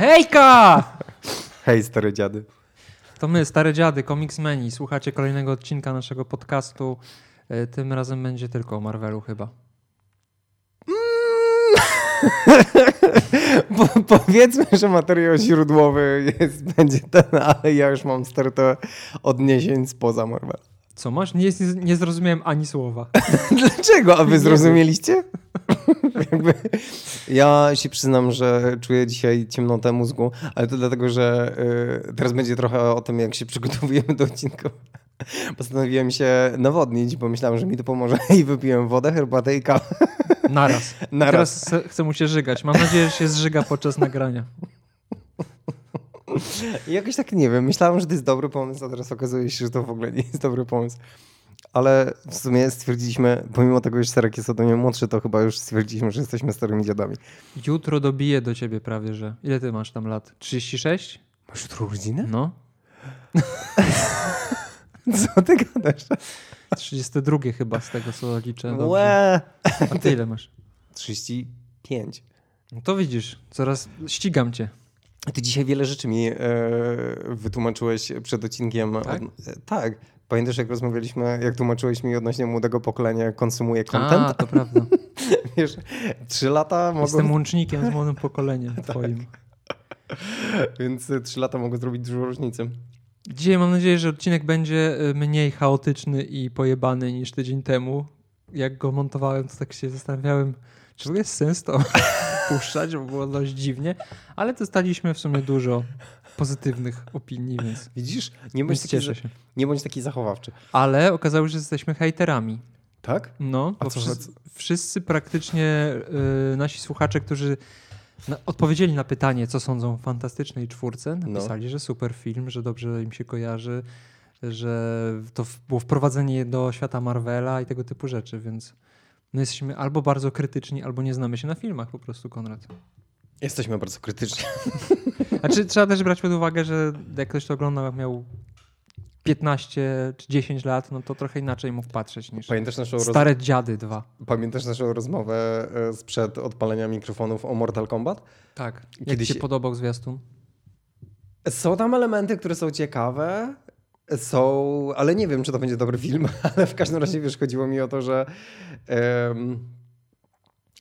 Hejka! Hej, stare dziady. To my, stare dziady, Comicsmeni. Słuchacie kolejnego odcinka naszego podcastu. E, Tym razem będzie tylko o Marvelu chyba. Po, powiedzmy, że materiał źródłowy jest, będzie ten, ale ja już mam stertę odniesień spoza Marvel. Co masz? Nie, nie, nie zrozumiałem ani słowa. Dlaczego? A wy zrozumieliście? Jakby, ja się przyznam, że czuję dzisiaj ciemnotę mózgu, ale to dlatego, że y, teraz będzie trochę o tym, jak się przygotowujemy do odcinka. Postanowiłem się nawodnić, bo myślałem, że mi to pomoże i wypiłem wodę, herbatę i kawę. Naraz. Naraz. Teraz chcę mu się żygać. Mam nadzieję, że się zżyga podczas nagrania. I jakoś tak nie wiem, myślałem, że to jest dobry pomysł, a teraz okazuje się, że to w ogóle nie jest dobry pomysł. Ale w sumie stwierdziliśmy, pomimo tego, że Serek jest ode mnie młodszy, to chyba już stwierdziliśmy, że jesteśmy starymi dziadami. Jutro dobiję do ciebie prawie, że. Ile ty masz tam lat? 36? Masz jutro urodziny? No. Co ty gadasz? 32 chyba z tego, co liczę. Dobrze. Łe. A ty ile masz? 35. No to widzisz, coraz ścigam cię. Ty dzisiaj wiele rzeczy mi e, wytłumaczyłeś przed odcinkiem. Tak? Od, e, tak. Pamiętasz, jak rozmawialiśmy, jak tłumaczyłeś mi odnośnie młodego pokolenia, jak konsumuje content? A, to prawda. Wiesz, trzy lata mogą, Jestem łącznikiem z młodym pokoleniem twoim. więc e, trzy lata mogą zrobić dużo różnicy. Dzisiaj mam nadzieję, że odcinek będzie y, mniej chaotyczny i pojebany niż tydzień temu. Jak go montowałem, to tak się zastanawiałem, czy w ogóle jest sens to puszczać, bo było dość dziwnie. Ale dostaliśmy w sumie dużo pozytywnych opinii, więc, Widzisz? Nie bądź, taki, cieszę się. nie bądź taki zachowawczy. Ale okazało się, że jesteśmy hejterami. Tak? No, A bo co- wszyscy, wszyscy praktycznie y, nasi słuchacze, którzy na, odpowiedzieli na pytanie, co sądzą o fantastycznej czwórce, No. napisali, że super film, że dobrze im się kojarzy, że to w, było wprowadzenie do świata Marvela i tego typu rzeczy, więc my jesteśmy albo bardzo krytyczni, albo nie znamy się na filmach po prostu, Konrad. Jesteśmy bardzo krytyczni. Znaczy, trzeba też brać pod uwagę, że jak ktoś to oglądał, jak miał 15 czy 10 lat, no to trochę inaczej mógł patrzeć niż Pamiętasz naszą, roz... Stare Dziady 2. Pamiętasz naszą rozmowę e, sprzed odpalenia mikrofonów o Mortal Kombat? Tak. Jak Kiedyś- ci się podobał zwiastun? Są tam elementy, które są ciekawe. Są, ale nie wiem, czy to będzie dobry film, ale w każdym razie wiesz, chodziło mi o to, że em,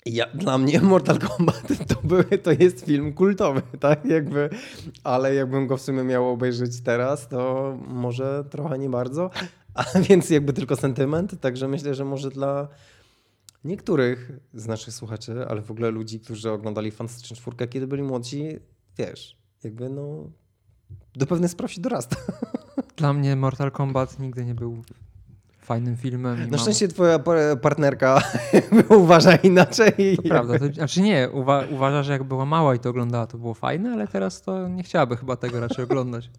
ja, dla mnie Mortal Kombat to, to jest film kultowy, tak? Jakby, ale jakbym go w sumie miał obejrzeć teraz, to może trochę nie bardzo, a więc jakby tylko sentyment, także myślę, że może dla niektórych z naszych słuchaczy, ale w ogóle ludzi, którzy oglądali Fantastyczną Czwórkę, kiedy byli młodzi, wiesz, jakby no do pewnych spraw się dorasta. Dla mnie Mortal Kombat nigdy nie był fajnym filmem. Na mam- szczęście twoja pa- partnerka uważa inaczej. To prawda. To, znaczy nie, uwa uważa, że jak była mała i to oglądała, to było fajne, ale teraz to nie chciałaby chyba tego raczej oglądać.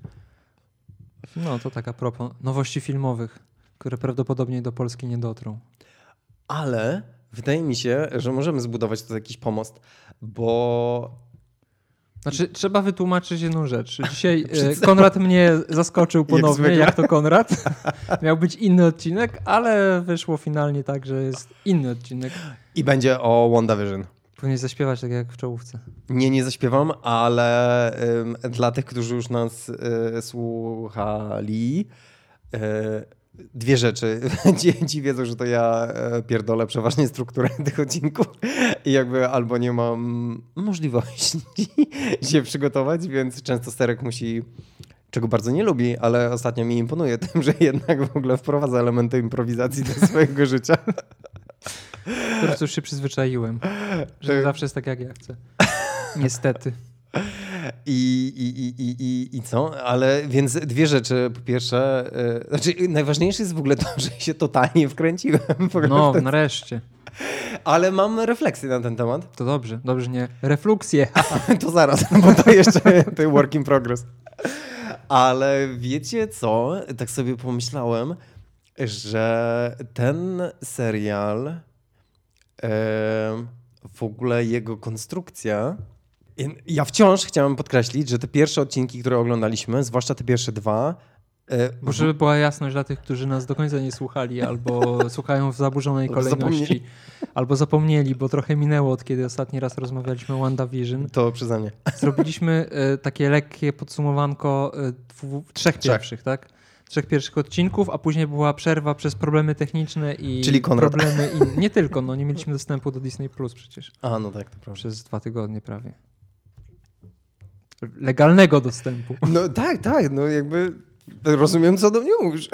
No, to taka propos nowości filmowych, które prawdopodobnie do Polski nie dotrą. Ale wydaje mi się, że możemy zbudować tu jakiś pomost, bo Znaczy, trzeba wytłumaczyć jedną rzecz. Dzisiaj e, Konrad mnie zaskoczył ponownie, zwykle. jak to Konrad. Miał być inny odcinek, ale wyszło finalnie tak, że jest inny odcinek. i będzie o WandaVision. Powinien zaśpiewać tak jak w czołówce. Nie, nie zaśpiewam, ale ym, dla tych, którzy już nas y, słuchali, y, dwie rzeczy. Ci, ci wiedzą, że to ja y, pierdolę przeważnie strukturę tych odcinków i jakby albo nie mam możliwości się przygotować, więc często Sterek musi czego bardzo nie lubi, ale ostatnio mi imponuje tym, że jednak w ogóle wprowadza elementy improwizacji do swojego życia. Po prostu już się przyzwyczaiłem, że Tak. zawsze jest tak, jak ja chcę. Niestety. I, i, i, i, i, co? Ale więc dwie rzeczy. Po pierwsze, yy, znaczy najważniejsze jest w ogóle to, że się totalnie wkręciłem. No, nareszcie. ale mam refleksję na ten temat. To dobrze, dobrze, nie. Refluksję. To zaraz, bo to jeszcze to work in progress. Ale wiecie co? Tak sobie pomyślałem, że ten serial, em, w ogóle jego konstrukcja. Ja wciąż chciałem podkreślić, że te pierwsze odcinki, które oglądaliśmy, zwłaszcza te pierwsze dwa, E, Bo żeby była jasność dla tych, którzy nas do końca nie słuchali, albo słuchają w zaburzonej kolejności, zapomnieli. albo zapomnieli, bo trochę minęło od kiedy ostatni raz rozmawialiśmy o WandaVision. To przyznanie. Zrobiliśmy e, takie lekkie podsumowanko e, dwu, trzech Trzech. pierwszych, tak? Trzech pierwszych odcinków, a później była przerwa przez problemy techniczne i Czyli Konrad. problemy in... Nie tylko, no nie mieliśmy dostępu do Disney Plus przecież A, no tak, to prawda. przez dwa tygodnie prawie. Legalnego dostępu. No tak, tak, no jakby rozumiem, co do mnie mówisz.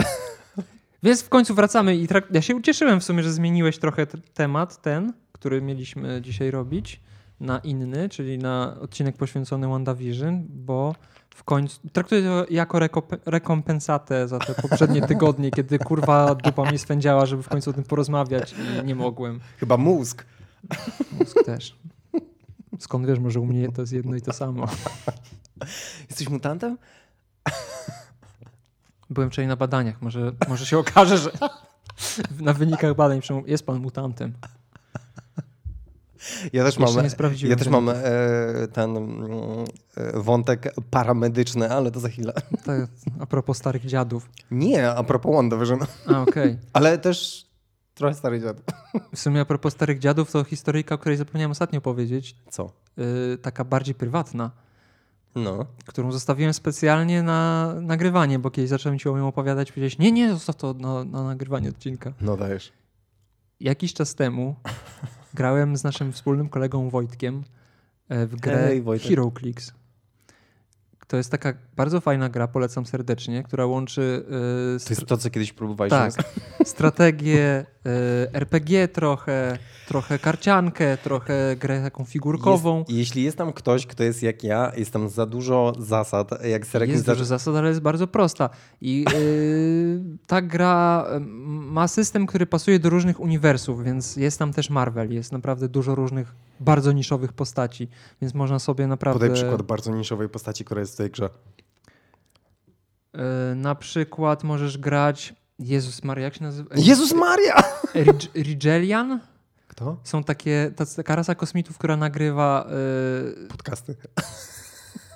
Więc w końcu wracamy i ja się ucieszyłem w sumie, że zmieniłeś trochę temat ten, który mieliśmy dzisiaj robić na inny, czyli na odcinek poświęcony WandaVision, bo w końcu traktuję to jako reko- rekompensatę za te poprzednie tygodnie, kiedy kurwa dupa mi swędziała, żeby w końcu o tym porozmawiać i nie mogłem. Chyba mózg. Mózg też. Skąd wiesz, może u mnie to jest jedno i to samo. Jesteś mutantem? Byłem wczoraj na badaniach, może, może się okaże, że na wynikach badań jest pan mutantem. Ja też Jeszcze mam, nie sprawdziłem ja też mam e, ten mm, e, wątek paramedyczny, ale to za chwilę. Tak, a propos starych dziadów. Nie, a propos WandaVision. A, okej. Ale też trochę stary dziad. W sumie a propos starych dziadów, to historyjka, o której zapomniałem ostatnio powiedzieć, Co? yy, taka bardziej prywatna, No. którą zostawiłem specjalnie na nagrywanie, bo kiedyś zacząłem ci o nią opowiadać, powiedziałeś, nie, nie, zostaw to na, na nagrywanie odcinka. No dajesz. Jakiś czas temu grałem z naszym wspólnym kolegą Wojtkiem e, w grę Hej, Wojtek. HeroClix. To jest taka bardzo fajna gra, polecam serdecznie, która łączy yy, To jest to, co kiedyś próbowałeś. Tak. Strategię, y, RPG trochę, trochę karciankę, trochę grę taką figurkową. Jest, jeśli jest tam ktoś, kto jest jak ja, jest tam za dużo zasad, jak Serek Jest zaczął- dużo zasad, ale jest bardzo prosta. I y, ta gra y, ma system, który pasuje do różnych uniwersów, więc jest tam też Marvel. Jest naprawdę dużo różnych, bardzo niszowych postaci, więc można sobie naprawdę... Podaj przykład bardzo niszowej postaci, która jest w tej grze. y, na przykład możesz grać... Jezus Maria, jak się nazywa? Jezus Maria! Rig- Rigelian? Kto? Są takie, ta, taka rasa kosmitów, która nagrywa y, Podcasty.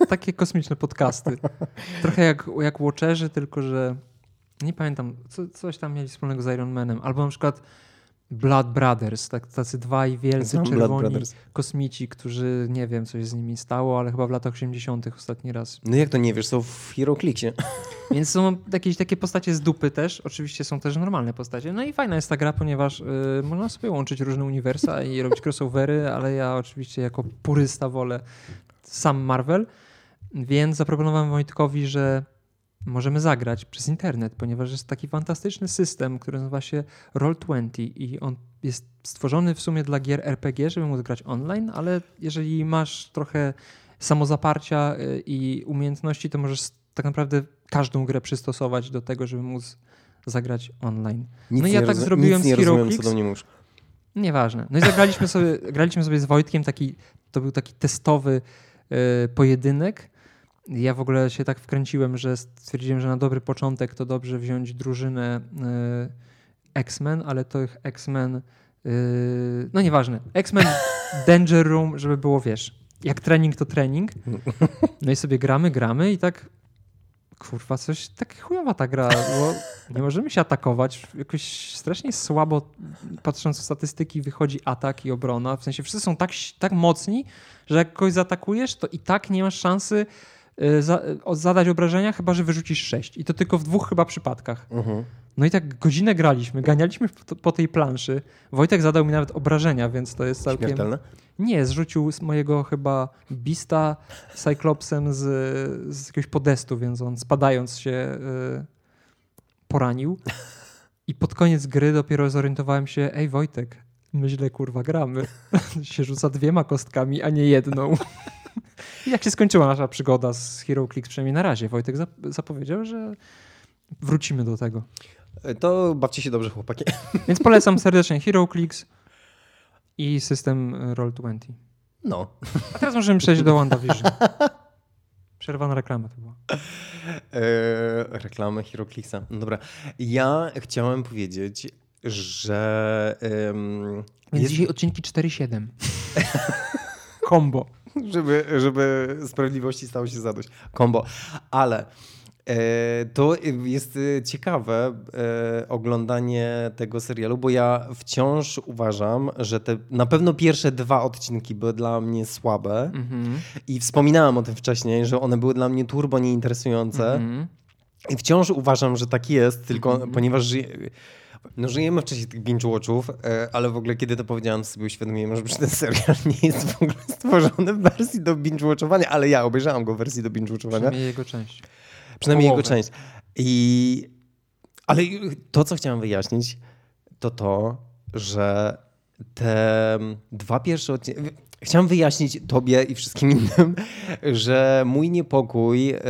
takie kosmiczne podcasty. Trochę jak, jak Watcherzy, tylko że nie pamiętam, co, coś tam mieli wspólnego z Iron Manem. Albo na przykład Blood Brothers, tak, tacy dwaj wielcy Znam czerwoni kosmici, którzy nie wiem, co się z nimi stało, ale chyba w latach 80. ostatni raz. No jak to nie wiesz, są w HeroClixie. Więc są jakieś takie postacie z dupy też. Oczywiście są też normalne postacie. No i fajna jest ta gra, ponieważ y, można sobie łączyć różne uniwersa i robić crossovery, ale ja oczywiście jako purysta wolę sam Marvel, więc zaproponowałem Wojtkowi, że możemy zagrać przez internet, ponieważ jest taki fantastyczny system, który nazywa się Roll20 i on jest stworzony w sumie dla gier RPG, żeby móc grać online, ale jeżeli masz trochę samozaparcia y, i umiejętności, to możesz tak naprawdę każdą grę przystosować do tego, żeby móc zagrać online. Nic No i ja tak zrobiłem nic z Hero rozumiem, co do mnie mówisz. Nieważne. No i zagraliśmy sobie, graliśmy sobie z Wojtkiem taki, to był taki testowy e, pojedynek. Ja w ogóle się tak wkręciłem, że stwierdziłem, że na dobry początek to dobrze wziąć drużynę e, X-Men, ale to ich X-Men, e, no nieważne, X-Men Danger Room, żeby było, wiesz, jak trening to trening. No i sobie gramy, gramy i tak kurwa, coś tak chujowa ta gra, bo nie możemy się atakować. Jakoś strasznie słabo, patrząc w statystyki, wychodzi atak i obrona. W sensie wszyscy są tak, tak mocni, że jak kogoś zaatakujesz, to i tak nie masz szansy za, o- zadać obrażenia, chyba że wyrzucisz sześć. I to tylko w dwóch chyba przypadkach. Mhm. No i tak godzinę graliśmy, ganialiśmy po, po tej planszy. Wojtek zadał mi nawet obrażenia, więc to jest całkiem... Śmiertelne? Nie, zrzucił z mojego chyba Bista Cyclopsem z, z jakiegoś podestu, więc on spadając się y, poranił. I pod koniec gry dopiero zorientowałem się, ej Wojtek, my źle kurwa gramy. się rzuca dwiema kostkami, a nie jedną. I jak się skończyła nasza przygoda z Hero Clicks, przynajmniej na razie, Wojtek zap- zapowiedział, że wrócimy do tego. To bawcie się dobrze, chłopaki. Więc polecam serdecznie Hero Clicks i system y, Roll20. No. A teraz możemy przejść do WandaVision. Przerwana reklama to była. E, reklamy HeroClixa. No dobra. Ja chciałem powiedzieć, że Więc jest, dzisiaj odcinki 4-7. Kombo. żeby, żeby sprawiedliwości stało się zadość. Kombo. Ale E, to jest e, ciekawe e, oglądanie tego serialu, bo ja wciąż uważam, że te na pewno pierwsze dwa odcinki były dla mnie słabe Mhm. i wspominałem o tym wcześniej, że one były dla mnie turbo nieinteresujące Mhm. i wciąż uważam, że tak jest, tylko Mhm. ponieważ żyje, no żyjemy w czasie tych binge-watchów, e, ale w ogóle kiedy to powiedziałem, sobie uświadomiłem, że ten serial nie jest w ogóle stworzony w wersji do binge-watchowania, ale ja obejrzałem go w wersji do binge-watchowania. Przynajmniej jego część. Przynajmniej jego Połowę. część. I... Ale to, co chciałem wyjaśnić, to to, że te dwa pierwsze odcinki... Chciałem wyjaśnić tobie i wszystkim innym, że mój niepokój em,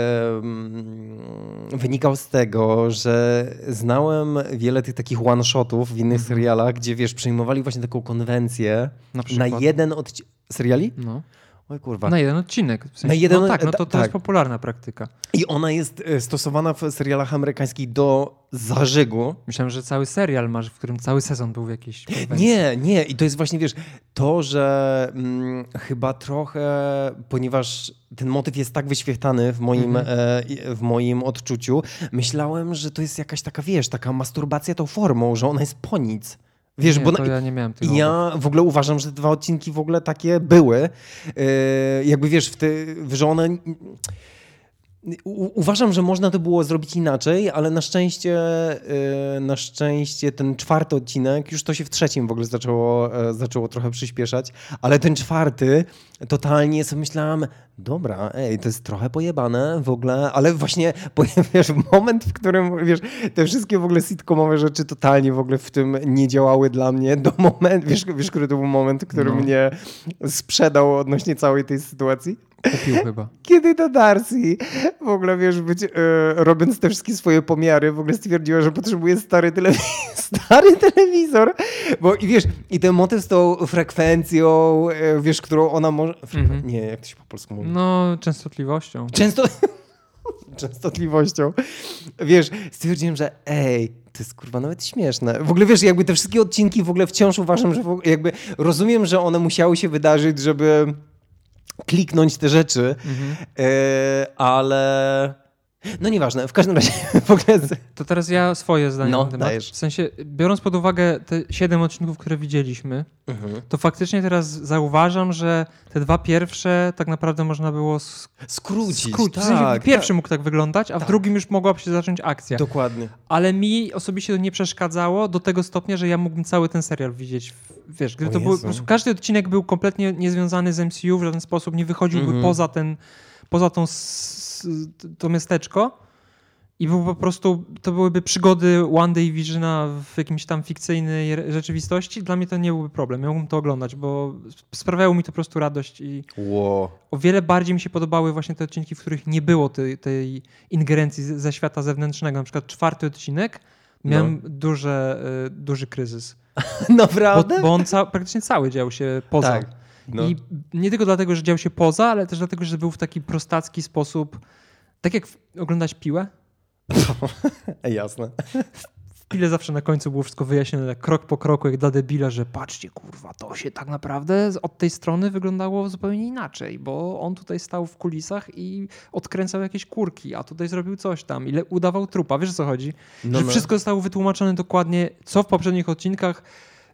wynikał z tego, że znałem wiele tych takich one-shotów w innych serialach, gdzie wiesz, przejmowali właśnie taką konwencję Na na jeden odcinek... Seriali? No. Oj kurwa. Na jeden odcinek. W sensie, Na jeden- no tak, no to, to tak. jest popularna praktyka. I ona jest e, stosowana w serialach amerykańskich do zażygu. Myślałem, że cały serial masz, w którym cały sezon był konwencji. Nie, nie. I to jest właśnie, wiesz, to, że mm, chyba trochę, ponieważ ten motyw jest tak wyświetlany w moim, Mhm. e, i- w moim odczuciu, myślałem, że to jest jakaś taka, wiesz, taka masturbacja tą formą, że ona jest po nic. Wiesz, nie, bo na, ja nie miałem tego. ja w ogóle uważam, że te dwa odcinki w ogóle takie były. E, jakby wiesz, w te, że one. U, uważam, że można to było zrobić inaczej, ale na szczęście, e, na szczęście ten czwarty odcinek, już to się w trzecim w ogóle zaczęło, e, zaczęło trochę przyspieszać, ale ten czwarty totalnie sobie myślałem, dobra, ej, to jest trochę pojebane w ogóle, ale właśnie wiesz, moment, w którym, wiesz, te wszystkie w ogóle sitcomowe rzeczy totalnie w ogóle w tym nie działały dla mnie do momentu, wiesz, wiesz, który to był moment, który No. mnie sprzedał odnośnie całej tej sytuacji? Kupił chyba. Kiedy to Darcy w ogóle, wiesz, być, e, robiąc te wszystkie swoje pomiary, w ogóle stwierdziła, że potrzebuje stary, telewi- stary telewizor. Bo i wiesz, i ten motyw z tą frekwencją, e, wiesz, którą ona może... Mhm. Nie, jak to się po polsku mówi? No, częstotliwością. Często... Częstotliwością. Wiesz, stwierdziłem, że ej, to jest kurwa nawet śmieszne. W ogóle wiesz, jakby te wszystkie odcinki w ogóle wciąż uważam, że w ogóle, jakby rozumiem, że one musiały się wydarzyć, żeby kliknąć te rzeczy, Mhm. e, ale no nieważne, w każdym razie w ogóle. To teraz ja swoje zdanie No, na temat. dajesz. W sensie, biorąc pod uwagę te siedem odcinków, które widzieliśmy, to faktycznie teraz zauważam, że te dwa pierwsze tak naprawdę można było sk- skrócić. skrócić. w sensie tak, pierwszy mógł tak wyglądać, a w Tak. drugim już mogłaby się zacząć akcja. tak, dokładnie. Ale mi osobiście to nie przeszkadzało do tego stopnia, że ja mógłbym cały ten serial widzieć. w- Wiesz, gdyby O to Jezu. po prostu każdy odcinek był kompletnie niezwiązany z MCU w żaden sposób, nie wychodziłby Mhm. poza ten, poza tą, to miasteczko. I był po prostu, to byłyby przygody One Day Visiona w jakimś tam fikcyjnej rzeczywistości. Dla mnie to nie byłby problem. Ja mógłbym to oglądać, bo sprawiało mi to po prostu radość i Ło. o wiele bardziej mi się podobały właśnie te odcinki, w których nie było tej, tej ingerencji ze świata zewnętrznego. Na przykład czwarty odcinek miałem duże, y, duży kryzys. Bo, Naprawdę? bo on ca- praktycznie cały dział się poza. Tak. No. I nie tylko dlatego, że dział się poza, ale też dlatego, że był w taki prostacki sposób. Tak jak oglądać piłę. Jasne. W pile zawsze na końcu było wszystko wyjaśnione tak krok po kroku, jak dla debila, że patrzcie, kurwa, to się tak naprawdę od tej strony wyglądało zupełnie inaczej, bo on tutaj stał w kulisach i odkręcał jakieś kurki, a tutaj zrobił coś tam, ile udawał trupa. Wiesz o co chodzi? No, że no. wszystko zostało wytłumaczone dokładnie, co w poprzednich odcinkach,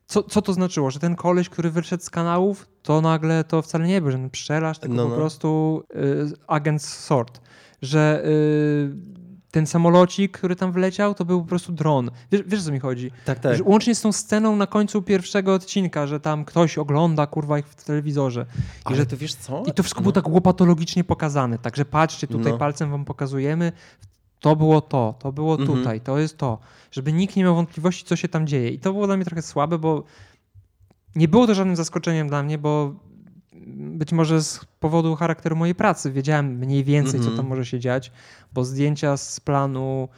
co, co to znaczyło, że ten koleś, który wyszedł z kanałów, to nagle to wcale nie był żaden pszczelarz, tylko No, po no. prostu y, agent sort. Że y, ten samolocik, który tam wleciał, to był po prostu dron. Wiesz, wiesz o co mi chodzi? Tak, tak. Że łącznie z tą sceną na końcu pierwszego odcinka, że tam ktoś ogląda, kurwa, ich w telewizorze. I, Ale że, to wiesz co? I to wszystko było tak łopatologicznie pokazane. Także patrzcie, tutaj No. palcem wam pokazujemy. To było to, to było Mhm. tutaj, to jest to. Żeby nikt nie miał wątpliwości, co się tam dzieje. I to było dla mnie trochę słabe, bo nie było to żadnym zaskoczeniem dla mnie, bo być może z powodu charakteru mojej pracy wiedziałem mniej więcej, Mhm. co tam może się dziać, bo zdjęcia z planu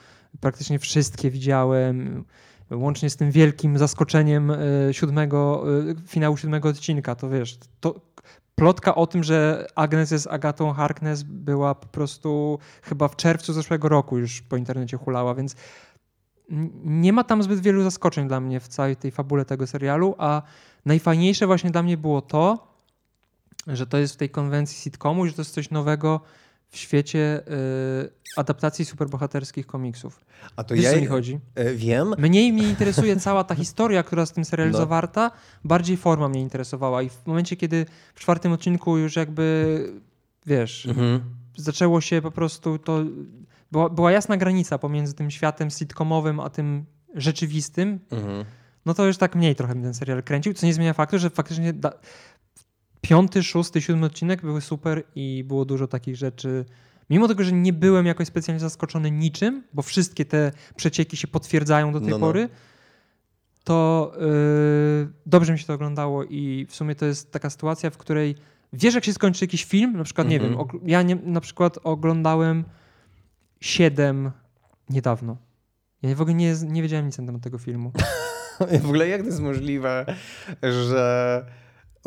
praktycznie wszystkie widziałem, łącznie z tym wielkim zaskoczeniem e, siódmego, e, finału siódmego odcinka. To wiesz, to plotka o tym, że Agnes jest Agatą Harkness była po prostu chyba w czerwcu zeszłego roku już po internecie hulała, więc nie ma tam zbyt wielu zaskoczeń dla mnie w całej tej fabule tego serialu, a najfajniejsze właśnie dla mnie było to, że to jest w tej konwencji sitcomu, że to jest coś nowego w świecie y, adaptacji superbohaterskich komiksów. A to Wiesz, ja co mi chodzi? e, wiem. Mniej mnie interesuje cała ta historia, która z tym serialem No. zawarta, bardziej forma mnie interesowała. I w momencie, kiedy w czwartym odcinku już jakby, wiesz, Mhm. zaczęło się po prostu to. Była, była jasna granica pomiędzy tym światem sitcomowym a tym rzeczywistym, Mhm. no to już tak mniej trochę ten serial kręcił, co nie zmienia faktu, że faktycznie da... piąty, szósty, siódmy odcinek były super i było dużo takich rzeczy. Mimo tego, że nie byłem jakoś specjalnie zaskoczony niczym, bo wszystkie te przecieki się potwierdzają do tej No, no. pory, to yy, dobrze mi się to oglądało i w sumie to jest taka sytuacja, w której wiesz, jak się skończy jakiś film, na przykład, nie Mhm. wiem, ogl- ja nie, na przykład oglądałem siedem niedawno. Ja w ogóle nie, nie wiedziałem nic na temat tego filmu. W ogóle jak to jest możliwe, że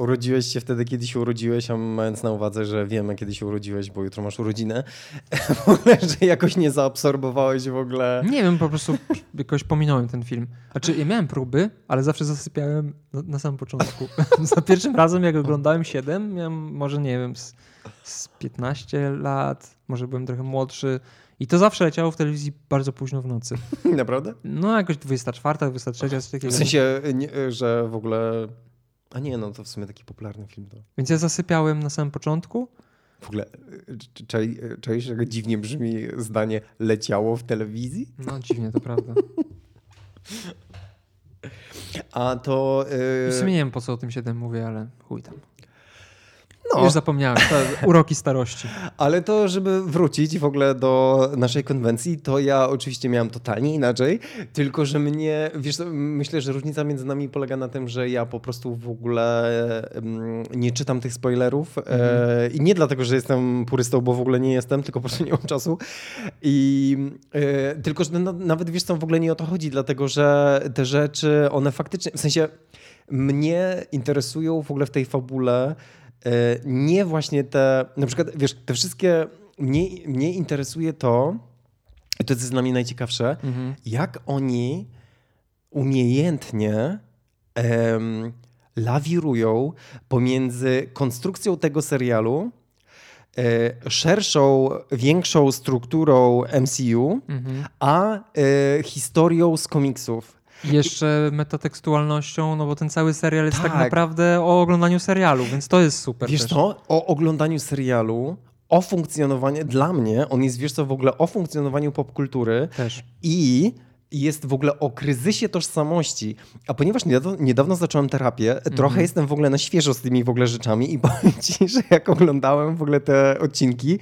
urodziłeś się wtedy, kiedy się urodziłeś, a mając na uwadze, że wiemy, kiedy się urodziłeś, bo jutro masz urodzinę, w ogóle, że jakoś nie zaabsorbowałeś w ogóle. Nie wiem, po prostu jakoś pominąłem ten film. Znaczy, ja miałem próby, ale zawsze zasypiałem na, na samym początku. Za pierwszym razem, jak oglądałem 7, miałem może, nie wiem, z, z 15 lat, może byłem trochę młodszy. I to zawsze leciało w telewizji bardzo późno w nocy. Naprawdę? No, jakoś 24, 23, coś takiego. W sensie, nie, że w ogóle... A nie, no to w sumie taki popularny film to. Więc ja zasypiałem na samym początku. W ogóle, czaisz, jak dziwnie brzmi zdanie leciało w telewizji? No, dziwnie, to prawda. A to... W Yy, sumie nie wiem, po co o tym 7 mówię, ale chuj tam. No, Już zapomniałem. Uroki starości. Ale to, żeby wrócić w ogóle do naszej konwencji, to ja oczywiście miałem totalnie inaczej, tylko że mnie, wiesz, myślę, że różnica między nami polega na tym, że ja po prostu w ogóle nie czytam tych spoilerów e, i nie dlatego, że jestem purystą, bo w ogóle nie jestem, tylko po prostu nie mam czasu. I e, tylko, że na, nawet wiesz co, w ogóle nie o to chodzi, dlatego, że te rzeczy, one faktycznie, w sensie mnie interesują w ogóle w tej fabule e, nie właśnie te, na przykład, wiesz, te wszystkie, mnie, mnie interesuje to, i to jest dla mnie najciekawsze, Mhm. jak oni umiejętnie em, lawirują pomiędzy konstrukcją tego serialu, e, szerszą, większą strukturą MCU, Mhm. a e, historią z komiksów. Jeszcze metatekstualnością, no bo ten cały serial jest tak, Tak. naprawdę o oglądaniu serialu, więc to jest super Wiesz też. co? O oglądaniu serialu, o funkcjonowaniu, dla mnie on jest, wiesz co, w ogóle o funkcjonowaniu popkultury Też. i jest w ogóle o kryzysie tożsamości. A ponieważ niedawno, niedawno zacząłem terapię, trochę Mhm. jestem w ogóle na świeżo z tymi w ogóle rzeczami i powiem ci, że jak oglądałem w ogóle te odcinki,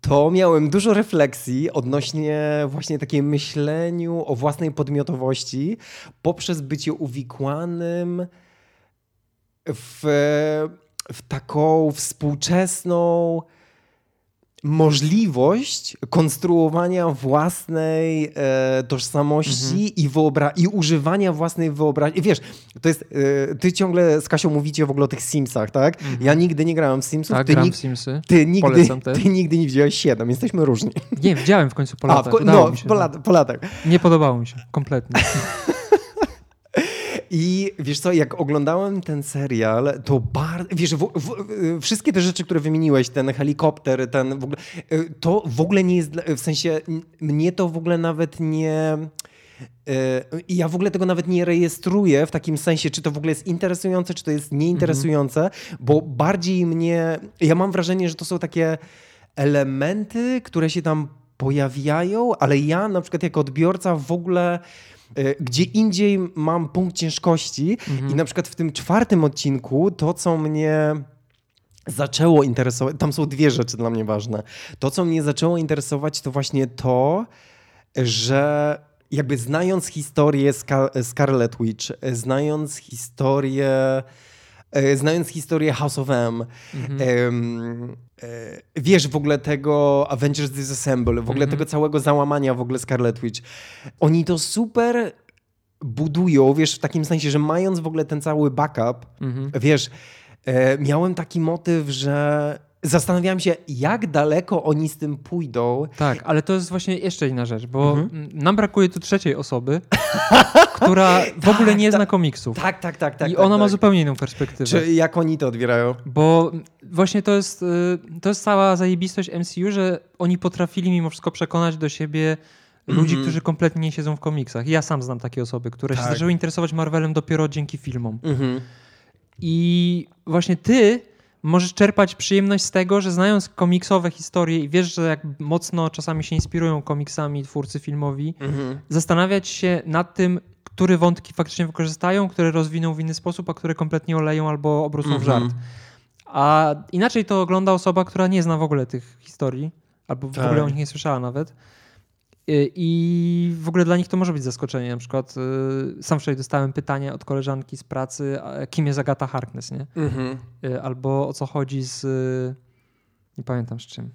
to miałem dużo refleksji odnośnie właśnie takiej myśleniu o własnej podmiotowości poprzez bycie uwikłanym w, w taką współczesną możliwość konstruowania własnej e, tożsamości i, wyobra- i używania własnej wyobraźni. Wiesz, to jest, e, ty ciągle z Kasią mówicie w ogóle o tych Simsach, tak? Ja nigdy nie grałem w Simsów, Tak, ty, gram w Simsy. ty, nigdy, ty nigdy nie widziałeś 7, jesteśmy różni. Nie, widziałem w końcu po A, latach. w ko- no, się, po, no. lat, po latach. Nie podobało mi się, kompletnie. I wiesz co, jak oglądałem ten serial, to bardzo, wiesz, w, w, wszystkie te rzeczy, które wymieniłeś, ten helikopter, ten w ogóle, y, to w ogóle nie jest, w sensie mnie to w ogóle nawet nie... I ja w ogóle tego nawet nie rejestruję w takim sensie, czy to w ogóle jest interesujące, czy to jest nieinteresujące, bo bardziej mnie. Ja mam wrażenie, że to są takie elementy, które się tam pojawiają, ale ja na przykład jako odbiorca w ogóle gdzie indziej mam punkt ciężkości i na przykład w tym czwartym odcinku to, co mnie zaczęło interesować, tam są dwie rzeczy dla mnie ważne. To, co mnie zaczęło interesować, to właśnie to, że jakby znając historię Scar- Scarlet Witch, znając historię, e, znając historię House of M, e, wiesz w ogóle tego Avengers Disassemble, w ogóle tego całego załamania w ogóle Scarlet Witch, oni to super budują, wiesz, w takim sensie, że mając w ogóle ten cały backup, Mhm. wiesz, e, miałem taki motyw, że zastanawiałem się, jak daleko oni z tym pójdą. Tak, ale to jest właśnie jeszcze inna rzecz, bo mhm. nam brakuje tu trzeciej osoby, która w ogóle tak, nie zna komiksów. Tak, tak, tak. tak I tak, ona tak. ma zupełnie inną perspektywę. Czy jak oni to odbierają? Bo właśnie to jest, y, to jest cała zajebistość MCU, że oni potrafili mimo wszystko przekonać do siebie ludzi, mm -hmm. którzy kompletnie nie siedzą w komiksach. Ja sam znam takie osoby, które tak. się zaczęły interesować Marvelem dopiero dzięki filmom. Mm -hmm. I właśnie ty możesz czerpać przyjemność z tego, że znając komiksowe historie i wiesz, że jak mocno czasami się inspirują komiksami twórcy filmowi, mhm. zastanawiać się nad tym, które wątki faktycznie wykorzystają, które rozwiną w inny sposób, a które kompletnie oleją albo obrócą mhm. w żart. A inaczej to ogląda osoba, która nie zna w ogóle tych historii, albo w tak. ogóle o nich nie słyszała nawet. Y, I w ogóle dla nich to może być zaskoczenie. Na przykład y, sam wczoraj dostałem pytanie od koleżanki z pracy, kim jest Agata Harkness, nie? Mhm. Y, albo o co chodzi z... Nie pamiętam z czym.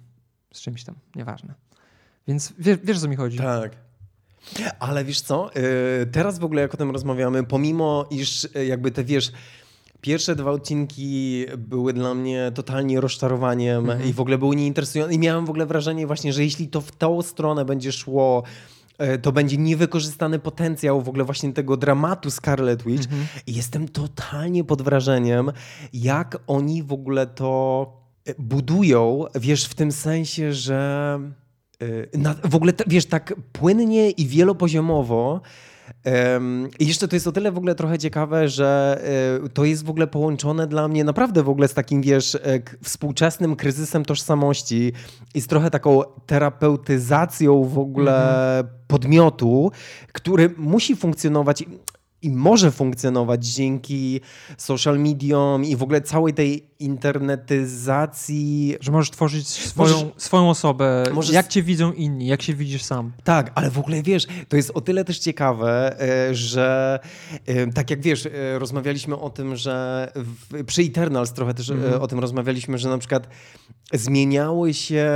Z czymś tam, nieważne. Więc wiesz, wiesz co mi chodzi. Tak. Ale wiesz co, teraz w ogóle jak o tym rozmawiamy, pomimo iż jakby te, wiesz, Pierwsze dwa odcinki były dla mnie totalnie rozczarowaniem -hmm. i w ogóle były nieinteresujące. I miałem w ogóle wrażenie właśnie, że jeśli to w tą stronę będzie szło, e, to będzie niewykorzystany potencjał w ogóle właśnie tego dramatu Scarlet Witch. -hmm. I jestem totalnie pod wrażeniem, jak oni w ogóle to e, budują, wiesz, w tym sensie, że e, w ogóle, wiesz, tak płynnie i wielopoziomowo i jeszcze to jest o tyle w ogóle trochę ciekawe, że e, to jest w ogóle połączone dla mnie naprawdę w ogóle z takim, wiesz, e, współczesnym kryzysem tożsamości i z trochę taką terapeutyzacją w ogóle mhm. podmiotu, który musi funkcjonować i może funkcjonować dzięki social mediom i w ogóle całej tej internetyzacji. Że możesz tworzyć swoją, możesz, swoją osobę, możesz... jak cię widzą inni, jak się widzisz sam. Tak, ale w ogóle wiesz, to jest o tyle też ciekawe, e, że e, tak jak wiesz, e, rozmawialiśmy o tym, że w, przy Eternals trochę też mhm. o tym rozmawialiśmy, że na przykład zmieniały się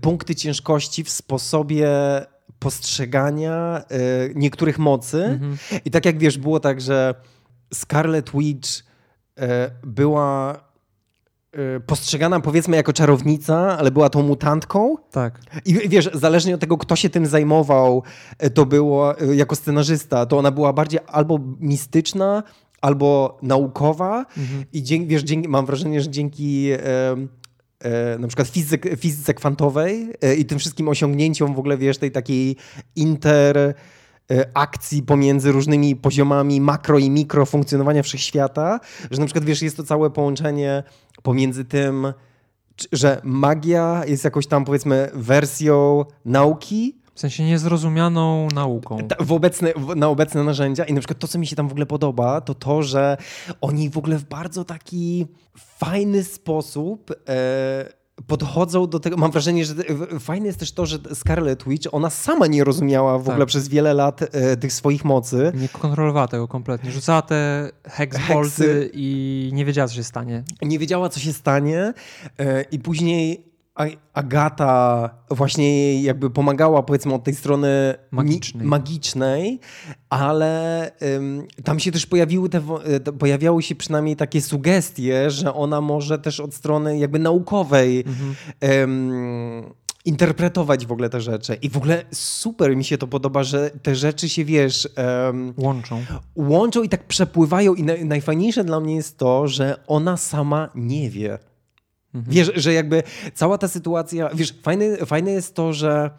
punkty ciężkości w sposobie postrzegania y, niektórych mocy. Mhm. I tak jak wiesz, było tak, że Scarlet Witch y, była y, postrzegana powiedzmy jako czarownica, ale była tą mutantką. Tak. I wiesz, zależnie od tego, kto się tym zajmował, to było jako scenarzysta, to ona była bardziej albo mistyczna, albo naukowa. Mhm. I dzięki, wiesz, dzięki, mam wrażenie, że dzięki na przykład fizyk, fizyce kwantowej e, i tym wszystkim osiągnięciom w ogóle, wiesz, tej takiej interakcji e, pomiędzy różnymi poziomami makro i mikro funkcjonowania wszechświata, że na przykład, wiesz, jest to całe połączenie pomiędzy tym, że magia jest jakąś tam, powiedzmy, wersją nauki, w sensie niezrozumianą nauką. W obecne, na obecne narzędzia. I na przykład to, co mi się tam w ogóle podoba, to to, że oni w ogóle w bardzo taki fajny sposób e, podchodzą do tego. Mam wrażenie, że fajne jest też to, że Scarlet Witch, ona sama nie rozumiała w tak. ogóle przez wiele lat e, tych swoich mocy. Nie kontrolowała tego kompletnie. Rzucała te hexbolty i nie wiedziała, co się stanie. Nie wiedziała, co się stanie e, i później Agata właśnie jakby pomagała powiedzmy od tej strony magicznej, magicznej ale ym, tam się też pojawiły te, e, pojawiały się przynajmniej takie sugestie, że ona może też od strony jakby naukowej mhm. ym, interpretować w ogóle te rzeczy. I w ogóle super mi się to podoba, że te rzeczy się, wiesz... Um, łączą. Łączą i tak przepływają i na, najfajniejsze dla mnie jest to, że ona sama nie wie. Mhm. Wiesz, że jakby cała ta sytuacja, wiesz, fajne, fajne jest to, że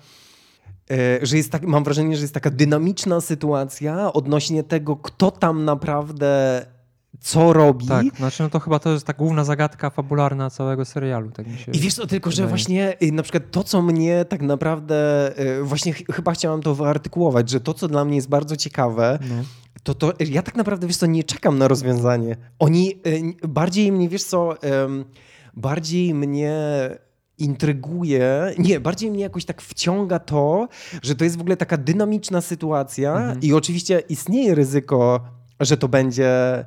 e, że jest tak, mam wrażenie, że jest taka dynamiczna sytuacja odnośnie tego, kto tam naprawdę co robi. Tak, znaczy no to chyba to jest ta główna zagadka fabularna całego serialu. Tak mi się I wiesz co, tylko wydaje. że właśnie y, na przykład to, co mnie tak naprawdę, y, właśnie ch chyba chciałam to wyartykułować, że to, co dla mnie jest bardzo ciekawe, no. to to, ja tak naprawdę, wiesz co, nie czekam na rozwiązanie. Oni y, bardziej mnie, wiesz co bardziej mnie intryguje, nie, bardziej mnie jakoś tak wciąga to, że to jest w ogóle taka dynamiczna sytuacja mhm. i oczywiście istnieje ryzyko, że to będzie y,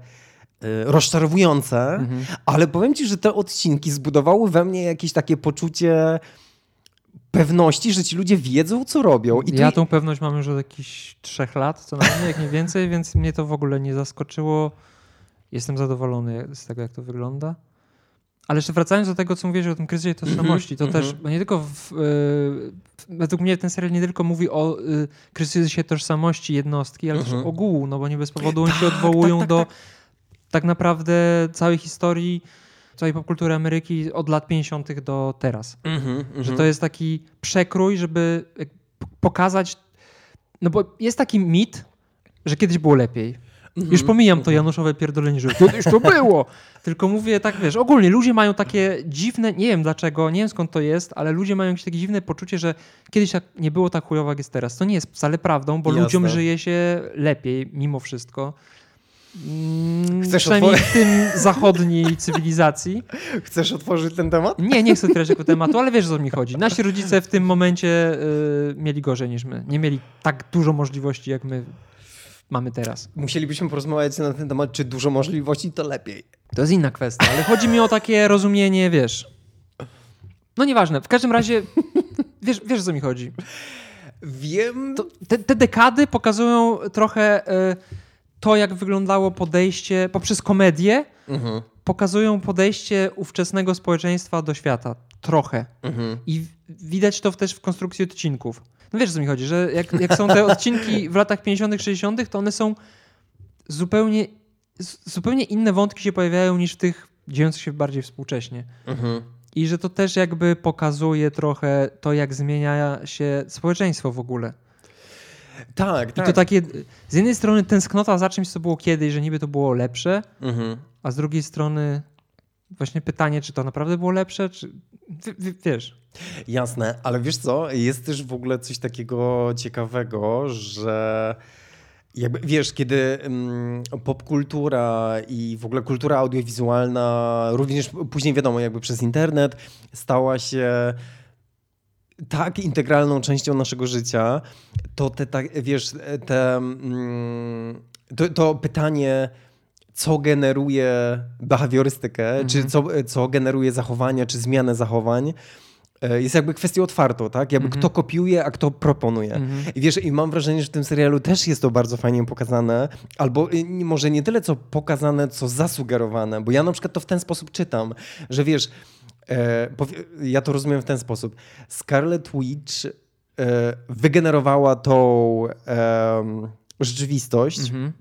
rozczarowujące, mhm. ale powiem ci, że te odcinki zbudowały we mnie jakieś takie poczucie pewności, że ci ludzie wiedzą, co robią. I ja tą pewność mam już od jakichś trzech lat, co najmniej, jak nie więcej, więc mnie to w ogóle nie zaskoczyło. Jestem zadowolony z tego, jak to wygląda. Ale jeszcze wracając do tego, co mówisz o tym kryzysie tożsamości, to też nie tylko w, y, według mnie ten serial nie tylko mówi o y, kryzysie tożsamości jednostki, ale też ogółu, no bo nie bez powodu oni się Tak, odwołują tak, tak, do tak. tak naprawdę całej historii, całej popkultury Ameryki od lat 50. do teraz. Że to jest taki przekrój, żeby pokazać. No bo jest taki mit, że kiedyś było lepiej. Już pomijam to Januszowe pierdolenie, że kiedyś to było. Tylko mówię tak, wiesz, ogólnie ludzie mają takie dziwne, nie wiem dlaczego, nie wiem skąd to jest, ale ludzie mają jakieś takie dziwne poczucie, że kiedyś tak nie było tak chujowo jak jest teraz. To nie jest wcale prawdą, bo Jasne. ludziom żyje się lepiej mimo wszystko. Mm, Chcesz przynajmniej w tym zachodniej cywilizacji. Chcesz otworzyć ten temat? Nie, nie chcę otwierać tego tematu, ale wiesz o co mi chodzi. Nasi rodzice w tym momencie y, mieli gorzej niż my. Nie mieli tak dużo możliwości, jak my mamy teraz. Musielibyśmy porozmawiać na ten temat, czy dużo możliwości, to lepiej. To jest inna kwestia, ale chodzi mi o takie rozumienie, wiesz. No nieważne, w każdym razie wiesz, wiesz o co mi chodzi. Wiem. To, te, te dekady pokazują trochę y, to, jak wyglądało podejście poprzez komedię, Mhm. pokazują podejście ówczesnego społeczeństwa do świata. Trochę. Mhm. I widać to też w konstrukcji odcinków. No wiesz, o co mi chodzi, że jak, jak są te odcinki w latach 50., 60., to one są zupełnie, zupełnie inne wątki się pojawiają niż w tych dziejących się bardziej współcześnie. Mhm. I że to też jakby pokazuje trochę to, jak zmienia się społeczeństwo w ogóle. Tak, I tak. to takie, z jednej strony tęsknota za czymś, co było kiedyś, że niby to było lepsze, Mhm. a z drugiej strony właśnie pytanie, czy to naprawdę było lepsze, czy... Wiesz, Jasne, ale wiesz co, jest też w ogóle coś takiego ciekawego, że jakby, wiesz, kiedy mm, popkultura i w ogóle kultura audiowizualna, również później wiadomo, jakby przez internet, stała się tak integralną częścią naszego życia, to te, tak, wiesz, te, mm, to, to pytanie, co generuje behawiorystykę, czy co, co generuje zachowania, czy zmianę zachowań, e, jest jakby kwestią otwartą, tak? Jakby kto kopiuje, a kto proponuje. I wiesz, i mam wrażenie, że w tym serialu też jest to bardzo fajnie pokazane, albo y, może nie tyle co pokazane, co zasugerowane, bo ja na przykład to w ten sposób czytam, że wiesz, e, ja to rozumiem w ten sposób. Scarlet Witch e, wygenerowała tą em, rzeczywistość, Mhm.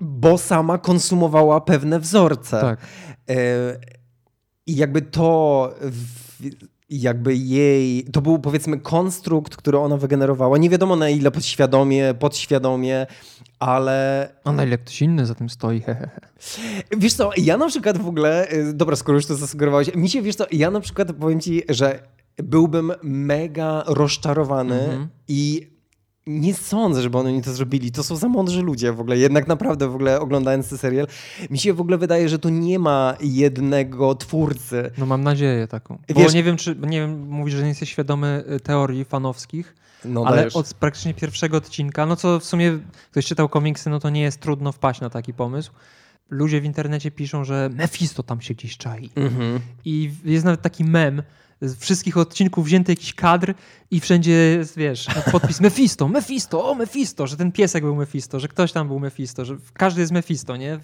Bo sama konsumowała pewne wzorce. tak. E, I jakby to, jakby jej, to był powiedzmy konstrukt, który ona wygenerowała. Nie wiadomo na ile podświadomie, podświadomie, ale A na ile ktoś inny za tym stoi, hehehe. wiesz co, ja na przykład w ogóle, y, dobra, skoro już to zasugerowałeś, mi się, wiesz co, ja na przykład powiem ci, że byłbym mega rozczarowany Mhm. i nie sądzę, żeby oni to zrobili. To są za mądrzy ludzie w ogóle. Jednak naprawdę w ogóle oglądając ten serial, mi się w ogóle wydaje, że tu nie ma jednego twórcy. No mam nadzieję taką. Bo Wiesz- nie wiem, czy, nie wiem, mówisz, że nie jesteś świadomy y, teorii fanowskich, No, ale dajesz. od praktycznie pierwszego odcinka, no co w sumie ktoś czytał komiksy, no to nie jest trudno wpaść na taki pomysł. Ludzie w internecie piszą, że Mephisto tam się gdzieś czai. Mhm. I jest nawet taki mem, z wszystkich odcinków wzięty jakiś kadr i wszędzie wiesz, podpis Mephisto, Mephisto, o Mephisto, że ten piesek był Mephisto, że ktoś tam był Mephisto, że każdy jest Mephisto, nie?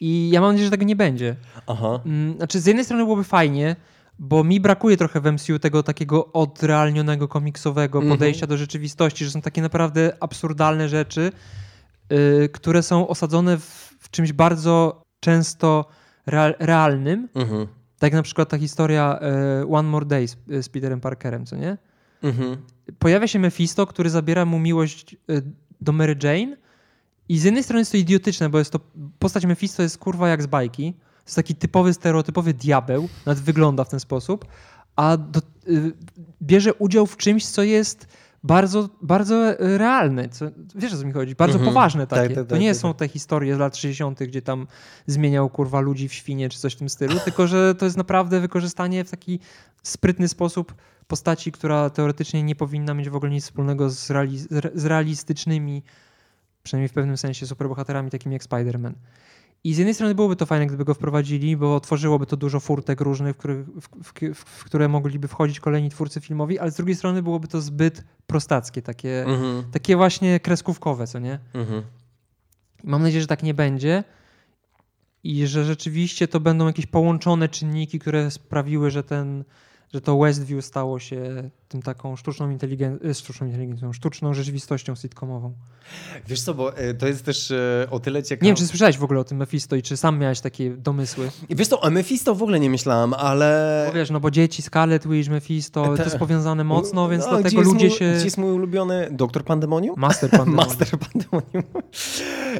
I ja mam nadzieję, że tego nie będzie. Aha. Mm, Znaczy, z jednej strony byłoby fajnie, bo mi brakuje trochę w MCU tego takiego odrealnionego, komiksowego Mhm. podejścia do rzeczywistości, że są takie naprawdę absurdalne rzeczy, y, które są osadzone w, w czymś bardzo często real, realnym. Mhm. Tak na przykład ta historia y, One More Day z, z Peterem Parkerem, co nie? Mhm. Pojawia się Mephisto, który zabiera mu miłość y, do Mary Jane i z jednej strony jest to idiotyczne, bo jest to postać Mephisto jest kurwa jak z bajki. Jest taki typowy, stereotypowy diabeł, nawet wygląda w ten sposób, a do, bierze udział w czymś, co jest bardzo, bardzo y, realne. Co, wiesz o co mi chodzi? Bardzo Mhm. poważne Tak, takie. tak, to tak, nie tak, są te historie z lat 60., gdzie tam zmieniał kurwa ludzi w świnie czy coś w tym stylu, tylko że to jest naprawdę wykorzystanie w taki sprytny sposób postaci, która teoretycznie nie powinna mieć w ogóle nic wspólnego z, reali z realistycznymi, przynajmniej w pewnym sensie, superbohaterami takimi jak Spider-Man. I z jednej strony byłoby to fajne, gdyby go wprowadzili, bo otworzyłoby to dużo furtek różnych, w, których, w, w, w które mogliby wchodzić kolejni twórcy filmowi, ale z drugiej strony byłoby to zbyt prostackie, takie, Mhm. takie właśnie kreskówkowe, co nie? Mhm. Mam nadzieję, że tak nie będzie. i że rzeczywiście to będą jakieś połączone czynniki, które sprawiły, że ten że to Westview stało się tym taką sztuczną, inteligen- sztuczną inteligencją, sztuczną rzeczywistością sitcomową. Wiesz co, bo e, to jest też e, o tyle ciekawe. Nie wiem, czy słyszałeś w ogóle o tym Mephisto i czy sam miałeś takie domysły? Wiesz co, o Mephisto w ogóle nie myślałem, ale... Bo wiesz, no bo dzieci, Scarlet Witch, Mephisto, Te... to jest powiązane mocno, więc no, dlatego ludzie mój, się... Gdzie jest mój ulubiony Doktor Pandemonium? Master Pandemonium. Master Pandemonium.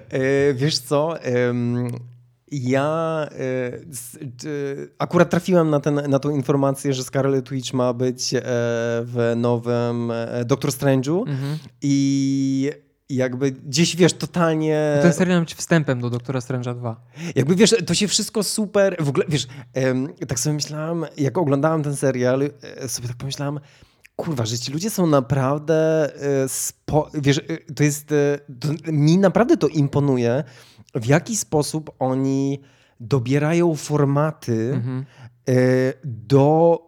e, wiesz co... Ja y, akurat trafiłem na, ten, na tą informację, że Scarlet Witch ma być e, w nowym e, Doctor Strange'u mhm. i jakby gdzieś, wiesz, totalnie... Ten serial ma być wstępem do Doktora Strange'a 2. Jakby, wiesz, to się wszystko super... W ogóle, wiesz, tak sobie myślałem, jak oglądałem ten serial, e, sobie tak pomyślałem, kurwa, że ci ludzie są naprawdę... Spo... Wiesz, to jest... To, mi naprawdę to imponuje, w jaki sposób oni dobierają formaty mhm. E, do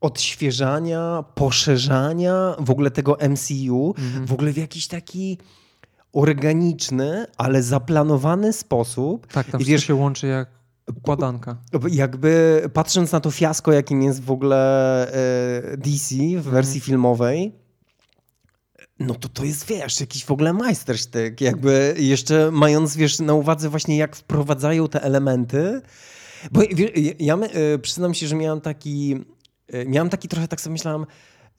odświeżania, poszerzania w ogóle tego MCU, mhm. w ogóle w jakiś taki organiczny, ale zaplanowany sposób. Tak, tam I wiesz, się łączy jak układanka. Jakby patrząc na to fiasko, jakim jest w ogóle e, DC w wersji mhm. filmowej, no to to jest, wiesz, jakiś w ogóle majstersztyk, jakby jeszcze mając, wiesz, na uwadze właśnie jak wprowadzają te elementy, bo ja e, przyznam się, że miałem taki, e, miałem taki trochę, tak sobie myślałem,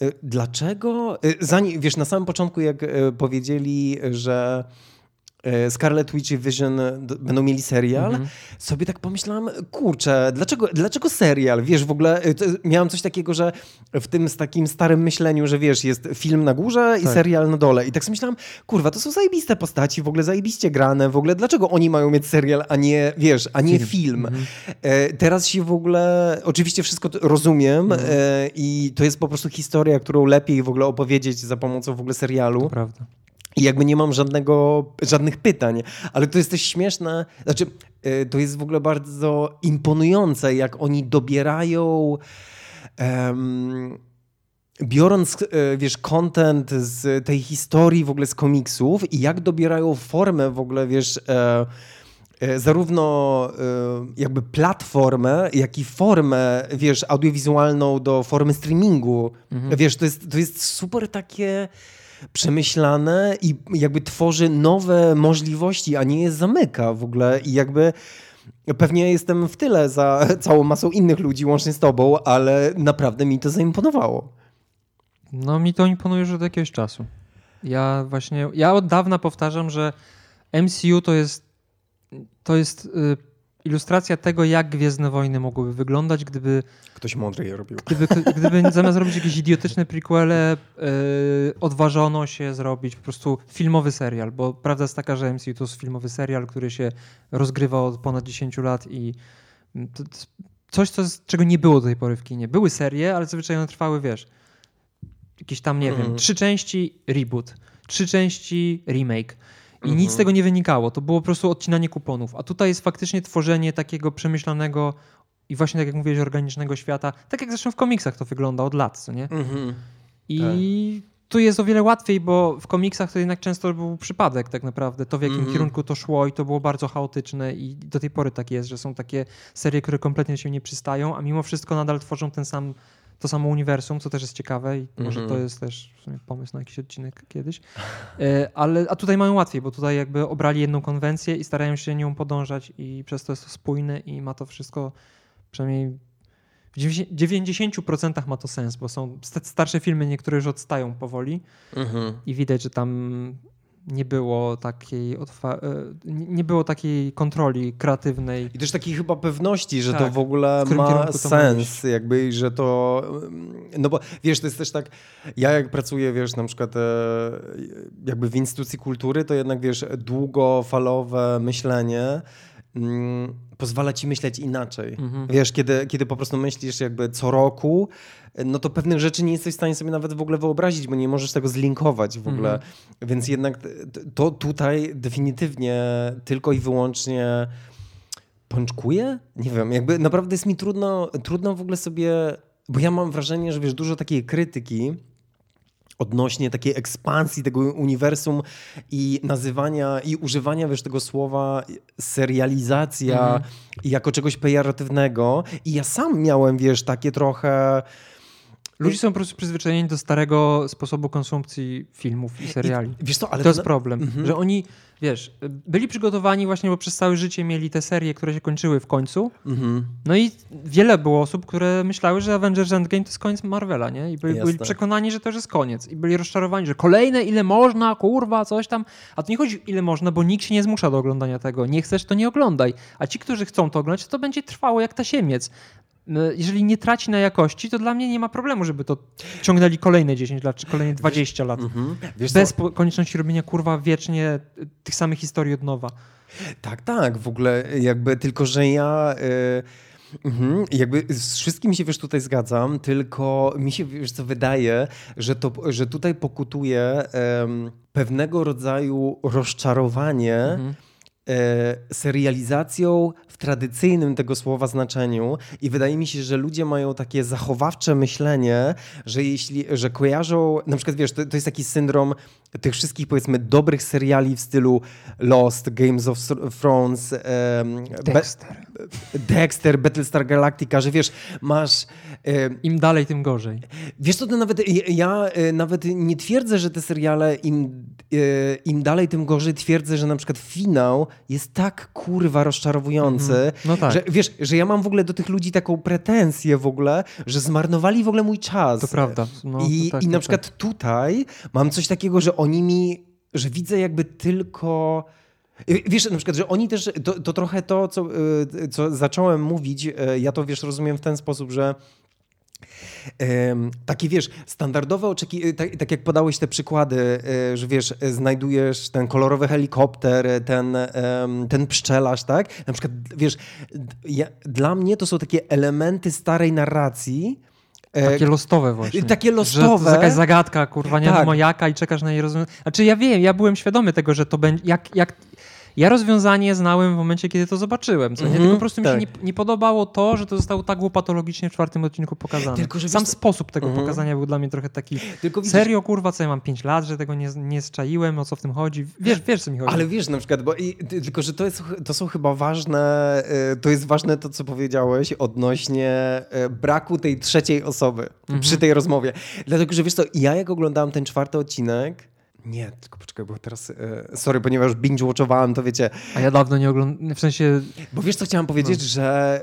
e, dlaczego, zanim, wiesz, na samym początku jak powiedzieli, że Scarlet Witch i Vision będą mieli serial, mm -hmm. sobie tak pomyślałam, kurczę, dlaczego, dlaczego serial? Wiesz, w ogóle e, miałam coś takiego, że w tym z takim starym myśleniu, że wiesz, jest film na górze i tak. serial na dole. I tak sobie myślałam, kurwa, to są zajebiste postaci, w ogóle zajebiście grane, w ogóle dlaczego oni mają mieć serial, a nie, wiesz, a nie film. film. Mm -hmm. teraz się w ogóle, oczywiście wszystko rozumiem mm -hmm. i to jest po prostu historia, którą lepiej w ogóle opowiedzieć za pomocą w ogóle serialu. To prawda. I jakby nie mam żadnego, żadnych pytań, ale to jest też śmieszne, znaczy y, to jest w ogóle bardzo imponujące, jak oni dobierają um, biorąc, y, wiesz, content z tej historii w ogóle z komiksów i jak dobierają formę w ogóle, wiesz, e, e, zarówno e, jakby platformę, jak i formę, wiesz, audiowizualną do formy streamingu. Mhm. Wiesz, to jest, to jest super takie przemyślane i jakby tworzy nowe możliwości, a nie je zamyka w ogóle i jakby pewnie jestem w tyle za całą masą innych ludzi, łącznie z tobą, ale naprawdę mi to zaimponowało. No mi to imponuje już od jakiegoś czasu. Ja właśnie, ja od dawna powtarzam, że MCU to jest to jest y, ilustracja tego, jak Gwiezdne Wojny mogłyby wyglądać, gdyby... Ktoś mądry je robił. Gdyby, gdyby zamiast robić jakieś idiotyczne prequele, yy, odważono się zrobić po prostu filmowy serial, bo prawda jest taka, że MCU to jest filmowy serial, który się rozgrywa od ponad 10 lat i to, to coś, co, czego nie było do tej pory w kinie. Były serie, ale zazwyczaj one trwały, wiesz, jakieś tam, nie wiem, trzy części reboot, trzy części remake, i mhm. nic z tego nie wynikało. To było po prostu odcinanie kuponów. A tutaj jest faktycznie tworzenie takiego przemyślanego i właśnie tak jak mówiłeś, organicznego świata. Tak jak zresztą w komiksach to wygląda od lat, co nie? Mhm. I tak. tu jest o wiele łatwiej, bo w komiksach to jednak często był przypadek tak naprawdę. To w jakim mhm. kierunku to szło i to było bardzo chaotyczne i do tej pory tak jest, że są takie serie, które kompletnie się nie przystają, a mimo wszystko nadal tworzą ten sam to samo uniwersum, co też jest ciekawe i mm -hmm. może to jest też pomysł na jakiś odcinek kiedyś. E, ale, a tutaj mają łatwiej, bo tutaj jakby obrali jedną konwencję i starają się nią podążać i przez to jest to spójne i ma to wszystko przynajmniej w 90% ma to sens, bo są starsze filmy, niektóre już odstają powoli mm -hmm. i widać, że tam nie było takiej e, nie było takiej kontroli kreatywnej. I też takiej chyba pewności, że tak. to w ogóle w ma sens, jakby, że to mm, no bo wiesz, to jest też tak, ja jak pracuję, wiesz, na przykład e, jakby w instytucji kultury, to jednak wiesz, długofalowe myślenie mm, pozwala ci myśleć inaczej. Mhm. Wiesz, kiedy, kiedy po prostu myślisz jakby co roku, no to pewnych rzeczy nie jesteś w stanie sobie nawet w ogóle wyobrazić, bo nie możesz tego zlinkować w ogóle. Mhm. Więc jednak to tutaj definitywnie tylko i wyłącznie pączkuje? Nie wiem, jakby naprawdę jest mi trudno, trudno w ogóle sobie, bo ja mam wrażenie, że wiesz, dużo takiej krytyki odnośnie takiej ekspansji tego uniwersum i nazywania i używania wiesz tego słowa serializacja Mhm. jako czegoś pejoratywnego i ja sam miałem wiesz takie trochę Ludzie są po prostu przyzwyczajeni do starego sposobu konsumpcji filmów i seriali. I, wiesz co, ale to jest problem, Mhm. że oni, wiesz, byli przygotowani właśnie, bo przez całe życie mieli te serie, które się kończyły w końcu. Mhm. No i wiele było osób, które myślały, że Avengers Endgame to jest koniec Marvela, nie? I byli, byli przekonani, że to już jest koniec. I byli rozczarowani, że kolejne ile można, kurwa, coś tam. A to nie chodzi ile można, bo nikt się nie zmusza do oglądania tego. Nie chcesz, to nie oglądaj. A ci, którzy chcą to oglądać, to będzie trwało jak tasiemiec. Y, Jeżeli nie traci na jakości, to dla mnie nie ma problemu, żeby to ciągnęli kolejne 10 lat, czy kolejne 20 lat. Mhm. Wiesz Bez konieczności robienia kurwa wiecznie y, tych samych historii od nowa. Tak, tak, w ogóle jakby tylko, że ja y, mhm, jakby z wszystkim się wiesz tutaj zgadzam, tylko mi się wiesz co wydaje, że, to, że tutaj pokutuje em, pewnego rodzaju rozczarowanie Mhm. Serializacją w tradycyjnym tego słowa znaczeniu i wydaje mi się, że ludzie mają takie zachowawcze myślenie, że jeśli, że kojarzą, na przykład wiesz, to, to jest taki syndrom tych wszystkich powiedzmy dobrych seriali w stylu Lost, Games of Thrones, em, Be- Dexter. Dexter, Battlestar Galactica, że wiesz, masz em, Im dalej, tym gorzej. Wiesz co, to nawet ja, ja e, nawet nie twierdzę, że te seriale im, e, im dalej, tym gorzej. Twierdzę, że na przykład finał jest tak kurwa rozczarowujący, No tak. że wiesz, że ja mam w ogóle do tych ludzi taką pretensję w ogóle, że zmarnowali w ogóle mój czas. To prawda. No, I, tak, i na tak. przykład tutaj mam coś takiego, że oni mi, że widzę jakby tylko. Wiesz, na przykład, że oni też, to, to trochę to, co, y, co zacząłem mówić, y, ja to wiesz, rozumiem w ten sposób, że Em, takie wiesz, standardowe oczekiwania, tak, tak jak podałeś te przykłady, e, że wiesz, znajdujesz ten kolorowy helikopter, e, ten, ten pszczelarz, tak? Na przykład, wiesz, ja, dla mnie to są takie elementy starej narracji, e, Takie lostowe właśnie. takie Że to jest jakaś zagadka, kurwa, nie Tak. wiadomo jaka i czekasz na jej rozwiązanie. Znaczy ja wiem, ja byłem świadomy tego, że to będzie, jak, jak ja rozwiązanie znałem w momencie, kiedy to zobaczyłem, co nie? Mhm, Tylko po prostu mi się tak. nie, nie podobało to, że to zostało tak łopatologicznie w czwartym odcinku pokazane. Tylko, że Sam wiesz sposób tego Mhm. pokazania był dla mnie trochę taki, Tylko widzisz, serio kurwa, co ja mam 5 lat, że tego nie, nie zczaiłem, o co w tym chodzi. Wiesz, wiesz co mi chodzi. Ale wiesz, na przykład, bo i, ty- tylko, że to, jest, to są chyba ważne, y, to jest ważne to, co powiedziałeś odnośnie y, braku tej trzeciej osoby przy tej rozmowie. Dlatego, że wiesz co, ja jak oglądałem ten czwarty odcinek, nie, tylko poczekaj, bo teraz, y, sorry, ponieważ binge-watchowałem, to wiecie, A ja dawno nie oglądałem, w sensie bo wiesz, co chciałem powiedzieć, że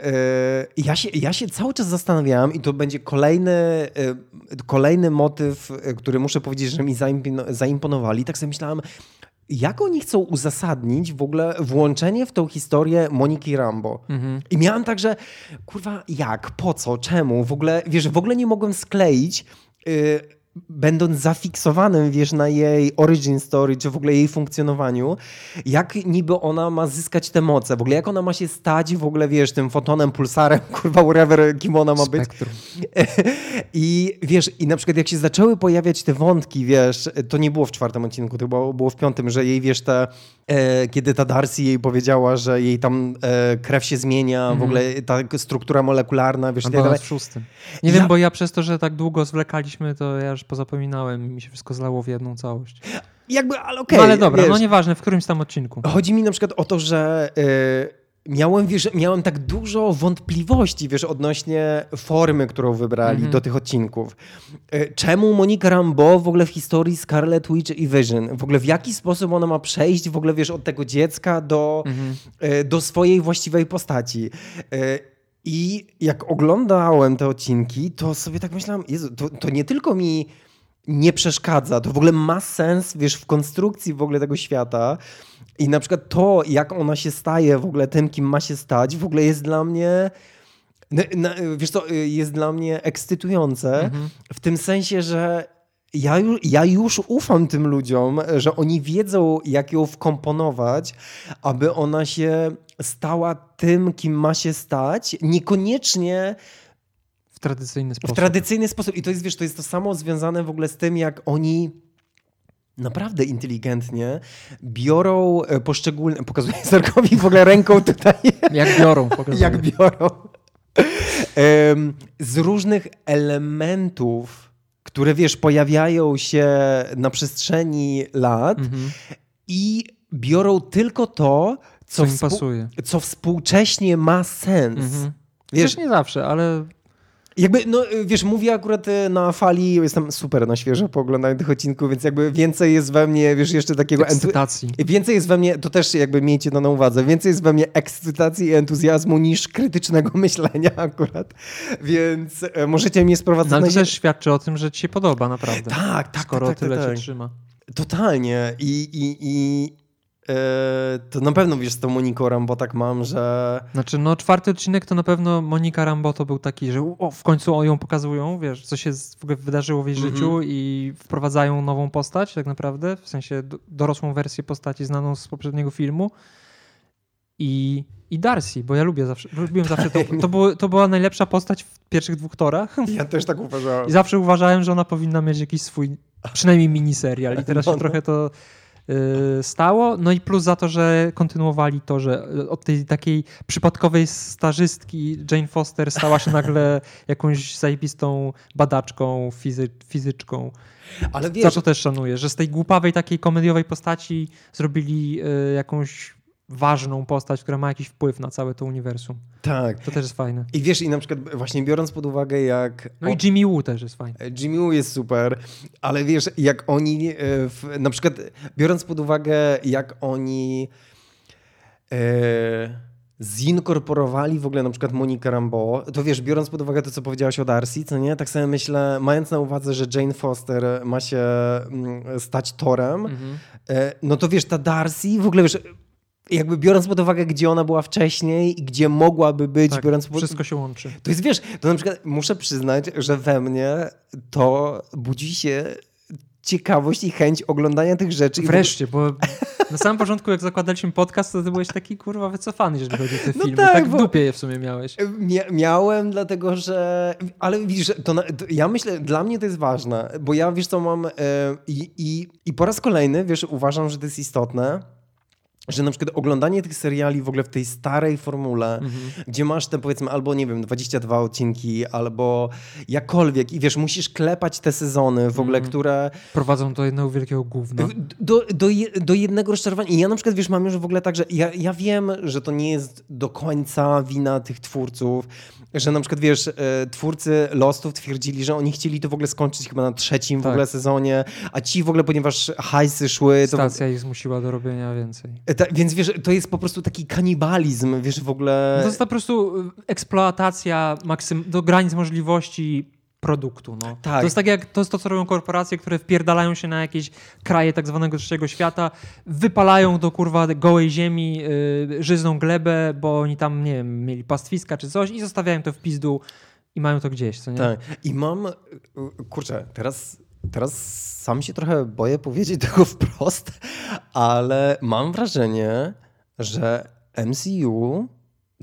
y, ja, się, ja się cały czas zastanawiałem i to będzie kolejny, y, kolejny motyw, y, który muszę powiedzieć, że mi zaimpono- zaimponowali. Tak sobie myślałem, jak oni chcą uzasadnić w ogóle włączenie w tą historię Moniki Rambo. Mhm. I miałem także, kurwa, jak, po co, czemu? W ogóle, wiesz, w ogóle nie mogłem skleić, y, będąc zafiksowanym, wiesz, na jej origin story, czy w ogóle jej funkcjonowaniu, jak niby ona ma zyskać te moce, w ogóle jak ona ma się stać w ogóle, wiesz, tym fotonem, pulsarem, kurwa, whatever, kim ona ma być. spektrum. I wiesz, i na przykład jak się zaczęły pojawiać te wątki, wiesz, to nie było w czwartym odcinku, to było, było w piątym, że jej, wiesz, te, e, kiedy ta Darcy jej powiedziała, że jej tam e, krew się zmienia, w ogóle ta struktura molekularna, wiesz, i tak dalej. w szóstym. Nie Ja- wiem, bo ja przez to, że tak długo zwlekaliśmy, to ja już pozapominałem i mi się wszystko zlało w jedną całość. Jakby, ale okej. no ale dobra, wiesz, no nieważne, w którymś tam odcinku. Chodzi mi na przykład o to, że e, miałem, wiesz, miałem tak dużo wątpliwości, wiesz, odnośnie formy, którą wybrali Mhm. do tych odcinków. E, czemu Monika Rambeau w ogóle w historii Scarlet Witch i Vision? W ogóle w jaki sposób ona ma przejść w ogóle, wiesz, od tego dziecka do, Mhm. e, do swojej właściwej postaci? I jak oglądałem te odcinki, to sobie tak myślałem, Jezu, to, to nie tylko mi nie przeszkadza, to w ogóle ma sens, wiesz, w konstrukcji w ogóle tego świata. I na przykład to, jak ona się staje w ogóle tym, kim ma się stać, w ogóle jest dla mnie. Wiesz co, jest dla mnie ekscytujące Mhm. w tym sensie, że ja już, ja już ufam tym ludziom, że oni wiedzą, jak ją wkomponować, aby ona się stała tym, kim ma się stać, niekoniecznie W tradycyjny w sposób. tradycyjny sposób. I to jest, wiesz, to jest to samo związane w ogóle z tym, jak oni naprawdę inteligentnie biorą e, poszczególne... Pokazuję Zarkowi w ogóle ręką tutaj, Jak biorą, pokazuję. jak biorą z różnych elementów które wiesz, pojawiają się na przestrzeni lat Mhm. i biorą tylko to, Co co, współ- co współcześnie ma sens. Mhm. Wiesz, Wiesz, nie zawsze, ale jakby, no wiesz, mówię akurat e, na fali, jestem super na świeżo po oglądaniu tych odcinków, więc jakby więcej jest we mnie, wiesz, jeszcze takiego ekscytacji. Więcej jest we mnie, to też jakby miejcie to na uwadze, więcej jest we mnie ekscytacji i entuzjazmu niż krytycznego myślenia akurat. Więc e, możecie mnie sprowadzać No, ale na to też świadczy o tym, że ci się podoba naprawdę. Tak, tak, skoro tak, tak, tyle tak, cię tak. trzyma. Totalnie. I, i, i to na pewno wiesz, z tą Moniką Rambo tak mam, że Znaczy, no czwarty odcinek to na pewno Monika Rambo to był taki, że o, w końcu ją pokazują, wiesz, co się w ogóle wydarzyło w jej Mhm. życiu i wprowadzają nową postać tak naprawdę, w sensie do, dorosłą wersję postaci znaną z poprzedniego filmu i, i Darcy, bo ja lubię zawsze, lubiłem zawsze to, to, było, to była najlepsza postać w pierwszych dwóch torach ja też tak uważałem. i zawsze uważałem, że ona powinna mieć jakiś swój, przynajmniej miniserial i teraz No, się no. trochę to stało. No i plus za to, że kontynuowali to, że y, od tej takiej przypadkowej stażystki Jane Foster stała się nagle jakąś zajebistą badaczką, fizy, fizyczką. Ale Za wiesz, to też szanuję, że z tej głupawej takiej komediowej postaci zrobili y, jakąś ważną postać, która ma jakiś wpływ na całe to uniwersum. tak. To też jest fajne. I wiesz, i na przykład właśnie biorąc pod uwagę, jak No i Jimmy Woo też jest fajny. Jimmy Woo jest super, ale wiesz, jak oni, e, w, na przykład biorąc pod uwagę, jak oni e, zinkorporowali w ogóle na przykład Monikę Rambeau, to wiesz, biorąc pod uwagę to, co powiedziałaś o Darcy, co nie? Tak sobie myślę, mając na uwadze, że Jane Foster ma się mm, stać Torem, Mhm. e, no to wiesz, ta Darcy, w ogóle wiesz, jakby biorąc pod uwagę, gdzie ona była wcześniej i gdzie mogłaby być, Tak, biorąc pod wszystko się łączy. to jest, wiesz, to na przykład muszę przyznać, że we mnie to budzi się ciekawość i chęć oglądania tych rzeczy. Wreszcie, bo na samym początku, jak zakładaliśmy podcast, to ty byłeś taki kurwa wycofany, jeżeli chodzi o te No filmy. tak, Tak, w dupie je w sumie miałeś. Mia- miałem, dlatego że. Ale widzisz, to, na, to ja myślę, dla mnie to jest ważne, bo ja wiesz, co mam. E, i, i, I po raz kolejny, wiesz, uważam, że to jest istotne. Że na przykład oglądanie tych seriali w ogóle w tej starej formule, Mhm. gdzie masz te powiedzmy albo nie wiem, 22 odcinki, albo jakkolwiek i wiesz, musisz klepać te sezony w ogóle, Mhm. które Prowadzą do jednego wielkiego gówna. do, do, do jednego rozczarowania. I ja na przykład, wiesz, mam już w ogóle tak, że ja, ja wiem, że to nie jest do końca wina tych twórców, że na przykład, wiesz, e, twórcy Lostów twierdzili, że oni chcieli to w ogóle skończyć chyba na trzecim w Tak. ogóle sezonie, a ci w ogóle, ponieważ hajsy szły, to... Stacja ich zmusiła do robienia więcej. E, Ta, więc wiesz, to jest po prostu taki kanibalizm, wiesz, w ogóle... No to jest po prostu y, eksploatacja maksym- do granic możliwości produktu. No. Tak. To jest tak jak to, jest to, co robią korporacje, które wpierdalają się na jakieś kraje tak zwanego trzeciego świata, wypalają do kurwa gołej ziemi y, żyzną glebę, bo oni tam, nie wiem, mieli pastwiska czy coś i zostawiają to w pizdu i mają to gdzieś, co nie? Tak. I mam, kurczę, teraz, teraz sam się trochę boję powiedzieć tego wprost, ale mam wrażenie, że MCU,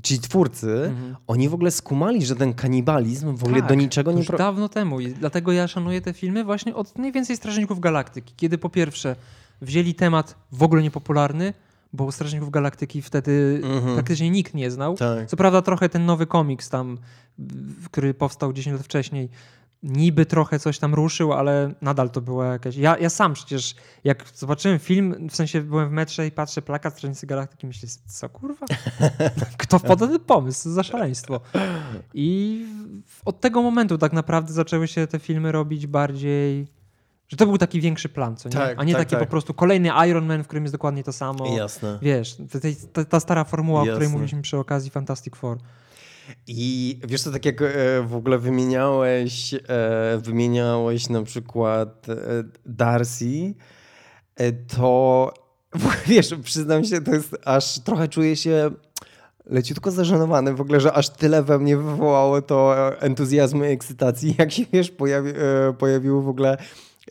ci twórcy, Mhm. oni w ogóle skumali, że ten kanibalizm w ogóle Tak, do niczego nie... już Pro... dawno temu i dlatego ja szanuję te filmy właśnie od mniej więcej Strażników Galaktyki, kiedy po pierwsze wzięli temat w ogóle niepopularny, bo Strażników Galaktyki wtedy Mhm. praktycznie nikt nie znał. Tak. Co prawda trochę ten nowy komiks tam, który powstał 10 lat wcześniej, niby trochę coś tam ruszył, ale nadal to była jakaś... Ja, ja sam przecież, jak zobaczyłem film, w sensie byłem w metrze i patrzę plakat Strażnicy Galaktyki, myślę, co kurwa? Kto wpadł ten pomysł? Co za szaleństwo. I od tego momentu tak naprawdę zaczęły się te filmy robić bardziej... Że to był taki większy plan, co nie? Tak, A nie tak, taki tak. po prostu kolejny Iron Man, w którym jest dokładnie to samo. Jasne. Wiesz, ta, ta, ta stara formuła, o której Jasne. mówiliśmy przy okazji Fantastic Four. I wiesz co, tak jak e, w ogóle wymieniałeś, e, wymieniałeś na przykład e, Darcy, to wiesz, przyznam się, to jest aż trochę czuję się leciutko zażenowany w ogóle, że aż tyle we mnie wywołało to entuzjazmu i ekscytacji, jak się wiesz, pojawi, pojawiły w ogóle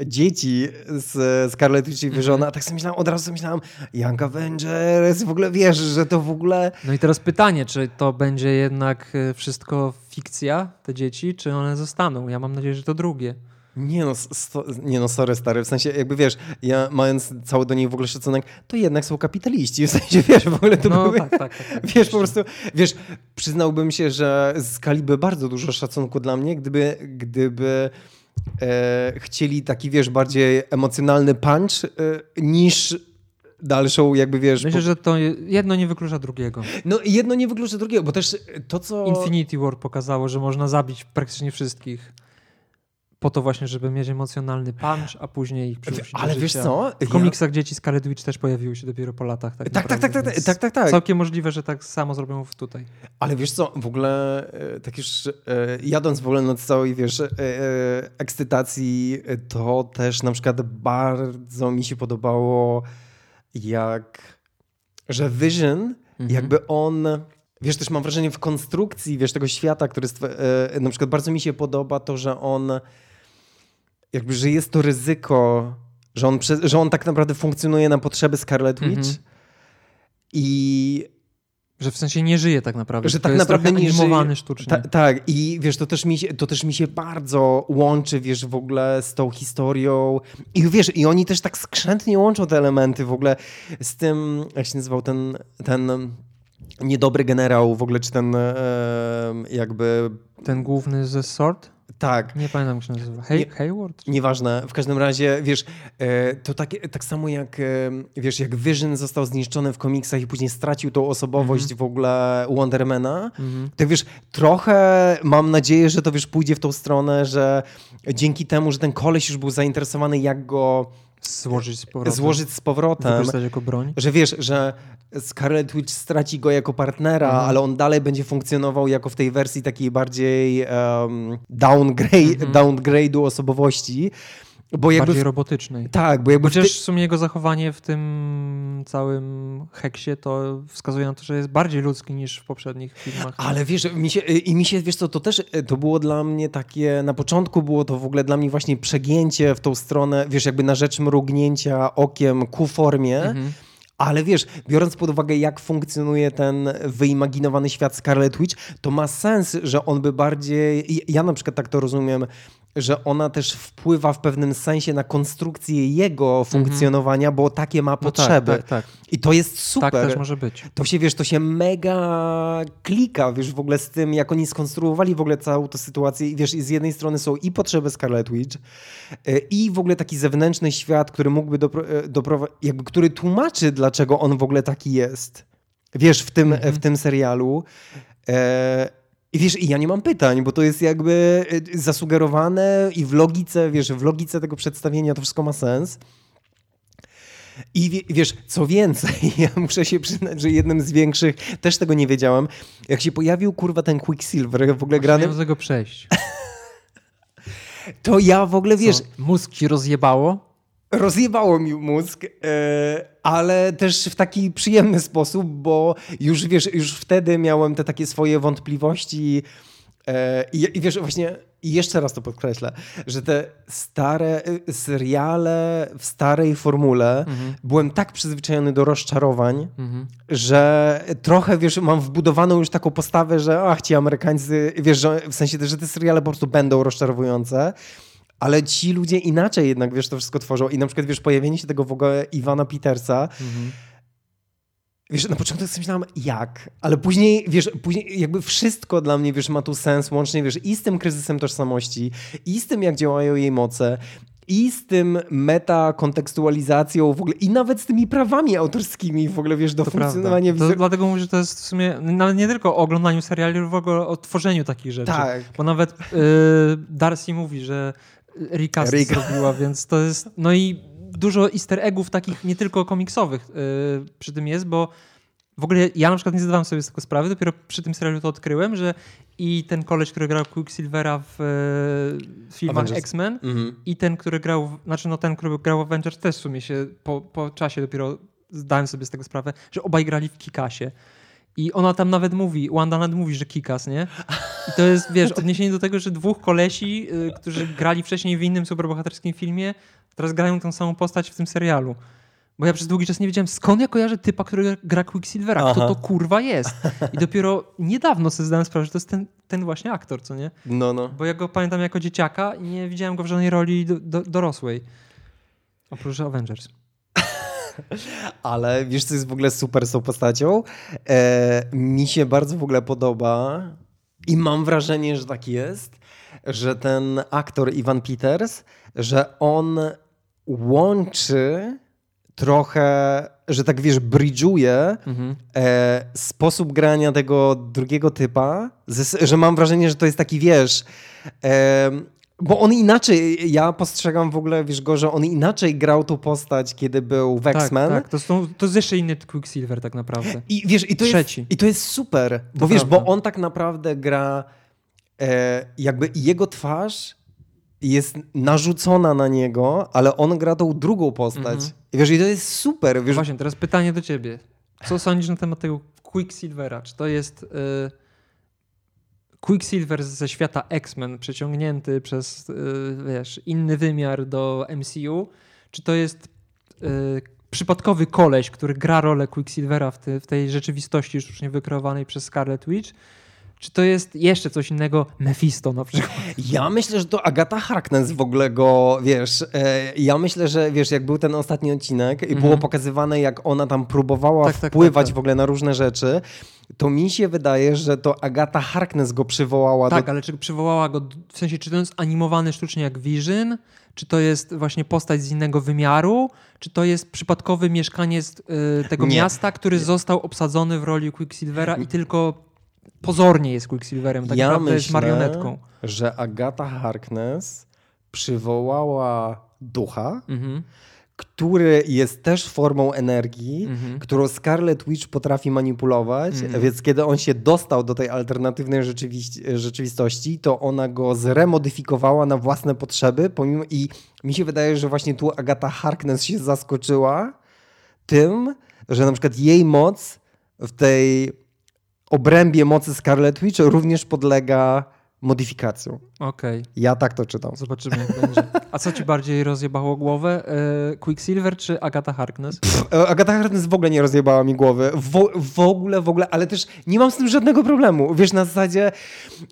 dzieci z Scarlet Witch i Wyżona, a tak sobie myślałem, od razu sobie myślałem, Young Avengers, w ogóle wiesz, że to w ogóle... No i teraz pytanie, czy to będzie jednak e, wszystko fikcja, te dzieci, czy one zostaną? Ja mam nadzieję, że to drugie. Nie no, sto, nie no, sorry stary, w sensie jakby wiesz, ja mając cały do niej w ogóle szacunek, to jednak są kapitaliści, w sensie wiesz, w ogóle to No były, tak, tak, tak, tak. wiesz, po prostu, wiesz, przyznałbym się, że skaliby bardzo dużo szacunku dla mnie, gdyby, gdyby e, chcieli taki, wiesz, bardziej emocjonalny punch e, niż dalszą jakby, wiesz... Myślę, po... że to jedno nie wyklucza drugiego. No jedno nie wyklucza drugiego, bo też to, co... Infinity War pokazało, że można zabić praktycznie wszystkich po to właśnie, żeby mieć emocjonalny punch, a później ich Ale wiesz co? W komiksach dzieci Scarlet Witch też pojawiły się dopiero po latach. Tak, tak, tak, tak, tak, tak, tak, tak. Całkiem możliwe, że tak samo zrobią tutaj. Ale wiesz co, w ogóle e, tak już e, jadąc w ogóle na całej, wiesz, e, ekscytacji, to też na przykład bardzo mi się podobało jak, że Vision, mhm. jakby on... Wiesz, też mam wrażenie w konstrukcji, wiesz, tego świata, który na przykład bardzo mi się podoba to, że on jakby, że jest to ryzyko, że on, że on tak naprawdę funkcjonuje na potrzeby Scarlet Witch mhm. i że w sensie nie żyje tak naprawdę. Że tak naprawdę nie żyje. sztucznie. Ta, tak, i wiesz, to też, mi się, to też mi się bardzo łączy, wiesz, w ogóle z tą historią. I wiesz, i oni też tak skrzętnie łączą te elementy w ogóle z tym, jak się nazywał ten, ten niedobry generał w ogóle, czy ten jakby... Ten główny ze Sword? Tak. Nie pamiętam, jak się nazywa. Hay nie, Hayward? Nieważne. W każdym razie, wiesz, e, to tak, tak samo jak, e, wiesz, jak Vision został zniszczony w komiksach i później stracił tą osobowość mm -hmm. w ogóle Wondermana, mm -hmm. to wiesz, trochę mam nadzieję, że to, wiesz, pójdzie w tą stronę, że dzięki temu, że ten koleś już był zainteresowany, jak go złożyć z powrotem. Złożyć z powrotem. Wykorzystać jako broń. Że wiesz, że Scarlet Witch straci go jako partnera, mhm. ale on dalej będzie funkcjonował jako w tej wersji takiej bardziej um, downgrade, mhm. downgrade'u osobowości. Bo jakby Bardziej robotycznej. Tak, bo jakby... Chociaż ty... w sumie jego zachowanie w tym całym heksie to wskazuje na to, że jest bardziej ludzki niż w poprzednich filmach. Ale wiesz, mi się, i mi się, wiesz co, to też to było dla mnie takie, na początku było to w ogóle dla mnie właśnie przegięcie w tą stronę, wiesz, jakby na rzecz mrugnięcia okiem ku formie, mhm. Ale wiesz, biorąc pod uwagę, jak funkcjonuje ten wyimaginowany świat Scarlet Witch, to ma sens, że on by bardziej. Ja na przykład tak to rozumiem, że ona też wpływa w pewnym sensie na konstrukcję jego funkcjonowania, bo takie ma potrzeby. No tak, tak, tak. I to jest super. Tak też może być. To się, wiesz, to się mega klika, wiesz, w ogóle z tym, jak oni skonstruowali w ogóle całą tę sytuację. I wiesz, z jednej strony są i potrzeby Scarlet Witch, e, i w ogóle taki zewnętrzny świat, który mógłby e, doprowadzić, jakby, który tłumaczy, dlaczego on w ogóle taki jest. Wiesz, w tym, -hmm. w tym serialu. E, i wiesz, i ja nie mam pytań, bo to jest jakby y, zasugerowane i w logice, wiesz, w logice tego przedstawienia to wszystko ma sens. I wiesz, co więcej, ja muszę się przyznać, że jednym z większych, też tego nie wiedziałem, jak się pojawił kurwa ten Quicksilver w ogóle grany... Nie tego przejść. to ja w ogóle, wiesz... Co? Mózg ci rozjebało? Rozjebało mi mózg, e, ale też w taki przyjemny sposób, bo już wiesz, już wtedy miałem te takie swoje wątpliwości e, i, i wiesz, właśnie jeszcze raz to podkreślę, że te stare y, seriale w starej formule mhm. byłem tak przyzwyczajony do rozczarowań, mhm. że trochę, wiesz, mam wbudowaną już taką postawę, że ach, ci Amerykańcy, wiesz, że, w sensie, że te seriale po prostu będą rozczarowujące ale ci ludzie inaczej jednak, wiesz, to wszystko tworzą. I na przykład, wiesz, pojawienie się tego w ogóle Iwana Petersa, mhm. Wiesz, na początku sobie myślałem, jak, ale później, wiesz, później jakby wszystko dla mnie, wiesz, ma tu sens, łącznie, wiesz, i z tym kryzysem tożsamości, i z tym, jak działają jej moce, i z tym metakontekstualizacją w ogóle, i nawet z tymi prawami autorskimi w ogóle, wiesz, do to funkcjonowania. To, dlatego mówię, że to jest w sumie nawet nie tylko o oglądaniu seriali, ale w ogóle o tworzeniu takich rzeczy. Tak. Bo nawet yy, Darcy mówi, że recast Rick. zrobiła, więc to jest... No i dużo easter eggów takich nie tylko komiksowych yy, przy tym jest, bo w ogóle ja na przykład nie zdawałem sobie z tego sprawy, dopiero przy tym serialu to odkryłem, że i ten koleś, który grał Quicksilvera w, w filmach X-Men mm -hmm. i ten, który grał, znaczy no ten, który grał w Avengers też w sumie się po, po czasie dopiero zdałem sobie z tego sprawę, że obaj grali w Kikasie. I ona tam nawet mówi, Wanda nawet mówi, że Kikas, nie? I to jest, wiesz, odniesienie do tego, że dwóch kolesi, y, którzy grali wcześniej w innym superbohaterskim filmie, teraz grają tą samą postać w tym serialu. Bo ja przez długi czas nie wiedziałem, skąd ja kojarzę typa, który gra Quicksilvera. Aha. Kto to kurwa jest? I dopiero niedawno sobie zdałem sprawę, że to jest ten, ten właśnie aktor, co nie? No, no. Bo ja go pamiętam jako dzieciaka i nie widziałem go w żadnej roli do, do, dorosłej. Oprócz Avengers. Ale wiesz, co jest w ogóle super z tą postacią? E, mi się bardzo w ogóle podoba i mam wrażenie, że tak jest, że ten aktor Ivan Peters, że on łączy trochę, że tak wiesz, bridge'uje Mhm. e, sposób grania tego drugiego typa, ze, że mam wrażenie, że to jest taki, wiesz, e, bo on inaczej, ja postrzegam w ogóle, wiesz go, że on inaczej grał tą postać, kiedy był w Tak, tak. To, są, to jest jeszcze inny Quicksilver tak naprawdę. I wiesz, i to, jest, Trzeci. i to jest super, bo To wiesz, prawda. bo on tak naprawdę gra, e, jakby jego twarz jest narzucona na niego, ale on gra tą drugą postać. Mhm. I wiesz, i to jest super, wiesz, Właśnie, teraz pytanie do ciebie. Co sądzisz na temat tego Quicksilvera? Czy to jest y, Quicksilver ze świata X-Men przeciągnięty przez, y, wiesz, inny wymiar do MCU? Czy to jest y, przypadkowy koleś, który gra rolę Quicksilvera w, w tej rzeczywistości sztucznie wykreowanej przez Scarlet Witch? Czy to jest jeszcze coś innego? Mephisto na przykład. Ja myślę, że to Agata Harkness w ogóle go, wiesz, e, ja myślę, że wiesz, jak był ten ostatni odcinek i było Mhm. pokazywane, jak ona tam próbowała Tak, tak, wpływać tak, tak. w ogóle na różne rzeczy, to mi się wydaje, że to Agata Harkness go przywołała Tak, do... ale czy przywołała go, w sensie, czy to jest animowany sztucznie jak Vision, czy to jest właśnie postać z innego wymiaru, czy to jest przypadkowy mieszkaniec y, tego Nie. miasta, który został obsadzony w roli Quicksilvera i tylko pozornie jest Quicksilverem, tak ja naprawdę myślę, jest marionetką. że Agata Harkness przywołała ducha, Mhm, który jest też formą energii, mhm. którą Scarlet Witch potrafi manipulować, Mhm. więc kiedy on się dostał do tej alternatywnej rzeczywistości, to ona go zremodyfikowała na własne potrzeby, pomimo i mi się wydaje, że właśnie tu Agata Harkness się zaskoczyła tym, że na przykład jej moc w tej obrębie mocy Scarlet Witch również podlega modyfikacjom. Okej, Ja tak to czytam. zobaczymy jak będzie. A co ci bardziej rozjebało głowę? Y, Quicksilver czy Agatha Harkness? E, Agata Harkness w ogóle nie rozjebała mi głowy. W, w ogóle, w ogóle, ale też nie mam z tym żadnego problemu. Wiesz, na zasadzie,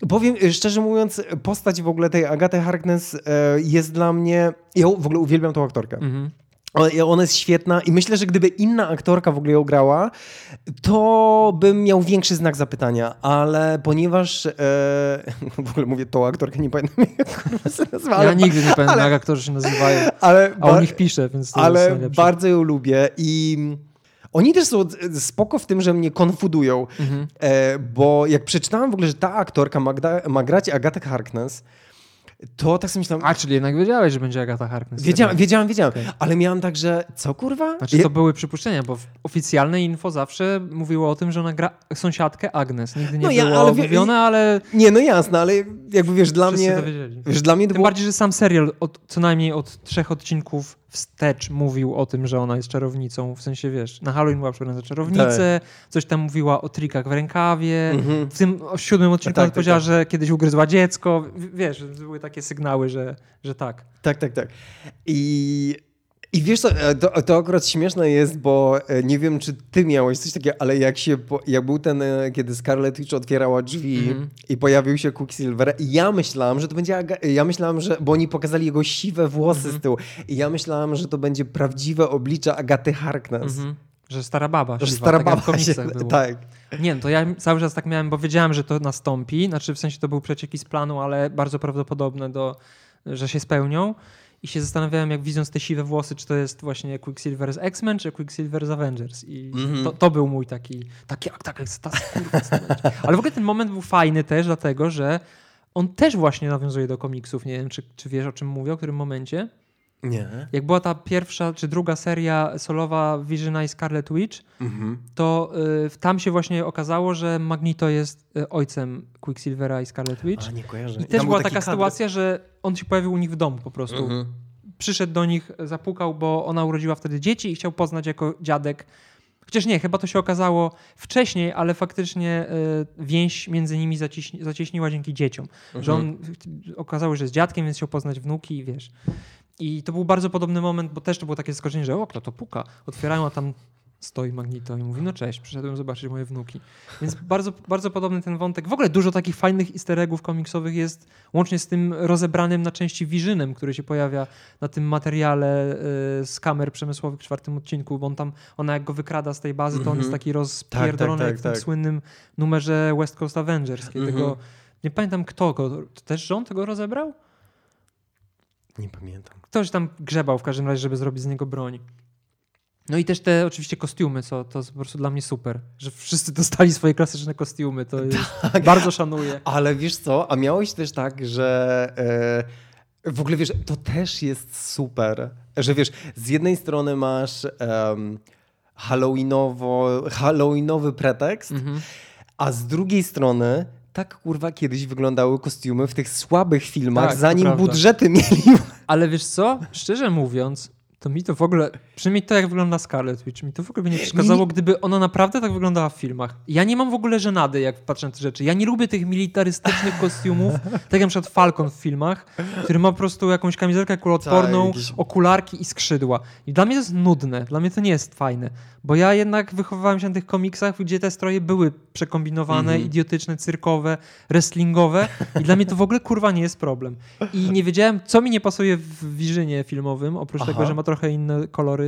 powiem e, szczerze mówiąc, postać w ogóle tej Agaty Harkness e, jest dla mnie, ja w ogóle uwielbiam tą aktorkę. Mhm. Ona jest świetna i myślę, że gdyby inna aktorka w ogóle ją grała, to bym miał większy znak zapytania, ale ponieważ e, w ogóle mówię tą aktorkę, nie pamiętam jak się nazywa, Ja nigdy nie pamiętam, jak aktorzy się nazywają, ale, a o nich piszę, więc to ale jest bardzo ją lubię i oni też są spoko w tym, że mnie konfudują, Mhm. e, bo jak przeczytałem w ogóle, że ta aktorka ma, ma grać Agatę Harkness, to tak sobie myślałem, A, czyli jednak wiedziałeś, że będzie Agatha Harkness. wiedziałem, wiedziałem, wiedziałem, Okej. ale miałem tak, że co kurwa? Znaczy to były przypuszczenia, bo oficjalne info zawsze mówiło o tym, że ona gra sąsiadkę Agnes. Nigdy nie No ja- było ale mówione, ale Nie, no jasne, ale jakby wiesz, dla wszyscy mnie, to wiedzieli. wiesz, dla mnie to Tym było... bardziej, że sam serial od, co najmniej od trzech odcinków wstecz mówił o tym, że ona jest czarownicą. W sensie, wiesz, na Halloween była przebrana za czarownicę, coś tam mówiła o trikach w rękawie. Tak. Mhm. W tym o siódmym odcinku Tak, tak, tak, powiedziała, tak. że kiedyś ugryzła dziecko. Wiesz, były takie sygnały, że, że tak. Tak, tak, tak. I, i wiesz co, e, to, to akurat śmieszne jest, bo e, nie wiem, czy ty miałeś coś takiego, ale jak się, jak był ten, e, kiedy Scarlet Witch otwierała drzwi Mhm. i pojawił się Quicksilver, ja myślałam, że to będzie, ja myślałam, że, bo oni pokazali jego siwe włosy Mhm. z tyłu i ja myślałam, że to będzie prawdziwe oblicze Agaty Harkness. Mhm. Że stara baba. Że siwa, stara tak baba się, było. tak. Nie, no to ja cały czas tak miałem, bo wiedziałem, że to nastąpi. Znaczy w sensie to był przecieki z planu, ale bardzo prawdopodobne, do, że się spełnią. I się zastanawiałem, jak widząc te siwe włosy, czy to jest właśnie Quicksilver z X-Men, czy Quicksilver z Avengers. I Mhm. to, to był mój taki, taki, tak. Ale w ogóle ten moment był fajny też, dlatego że on też właśnie nawiązuje do komiksów. Nie wiem, czy, czy wiesz, o czym mówię, o którym momencie. Nie. Jak była ta pierwsza czy druga seria solowa Visiona i Scarlet Witch, Mhm. to y, tam się właśnie okazało, że Magneto jest y, ojcem Quicksilvera i Scarlet Witch. A, nie kojarzę. I Tam też był była taka kadr. sytuacja, że on się pojawił u nich w domu po prostu. Mhm. Przyszedł do nich, zapukał, bo ona urodziła wtedy dzieci i chciał poznać jako dziadek. Chociaż nie, chyba to się okazało wcześniej, ale faktycznie y, więź między nimi zacieśni, zacieśniła dzięki dzieciom. Że Mhm. on okazało, że jest dziadkiem, więc chciał poznać wnuki i wiesz. I to był bardzo podobny moment, bo też to było takie zaskoczenie, że o, kto to puka. Otwierają, a tam stoi Magnito i mówi, no cześć, przyszedłem zobaczyć moje wnuki. Więc bardzo, bardzo podobny ten wątek. W ogóle dużo takich fajnych easter eggów komiksowych jest, łącznie z tym rozebranym na części Visionem, który się pojawia na tym materiale y, z kamer przemysłowych w czwartym odcinku, bo on tam, ona jak go wykrada z tej bazy, to on Mhm. jest taki rozpierdolony Tak, tak, jak w tym tak. słynnym numerze West Coast Avengers, kiedy Mhm. go Nie pamiętam kto go, to też rząd go rozebrał? Nie pamiętam. Ktoś tam grzebał w każdym razie, żeby zrobić z niego broń. No i też te oczywiście kostiumy, co to po prostu dla mnie super, że wszyscy dostali swoje klasyczne kostiumy, to jest, Tak. bardzo szanuję. Ale wiesz co, a miałeś też tak, że e, w ogóle wiesz, to też jest super, że wiesz, z jednej strony masz halloweenowo, halloweenowy pretekst, Mhm. a z drugiej strony tak kurwa kiedyś wyglądały kostiumy w tych słabych filmach, Tak, zanim budżety mieli. Ale wiesz co, szczerze mówiąc, to mi to w ogóle, przynajmniej to jak wygląda Scarlet Witch, mi to w ogóle by nie przeszkadzało, gdyby ona naprawdę tak wyglądała w filmach. Ja nie mam w ogóle żenady, jak patrzę na te rzeczy. Ja nie lubię tych militarystycznych kostiumów, tak jak na przykład Falcon w filmach, który ma po prostu jakąś kamizelkę kuloodporną, Tak, okularki i skrzydła. I dla mnie to jest nudne, dla mnie to nie jest fajne, bo ja jednak wychowywałem się na tych komiksach, gdzie te stroje były przekombinowane, Mhm. idiotyczne, cyrkowe, wrestlingowe i dla mnie to w ogóle kurwa nie jest problem. I nie wiedziałem, co mi nie pasuje w Visionie filmowym, oprócz Aha. tego, że ma trochę inne kolory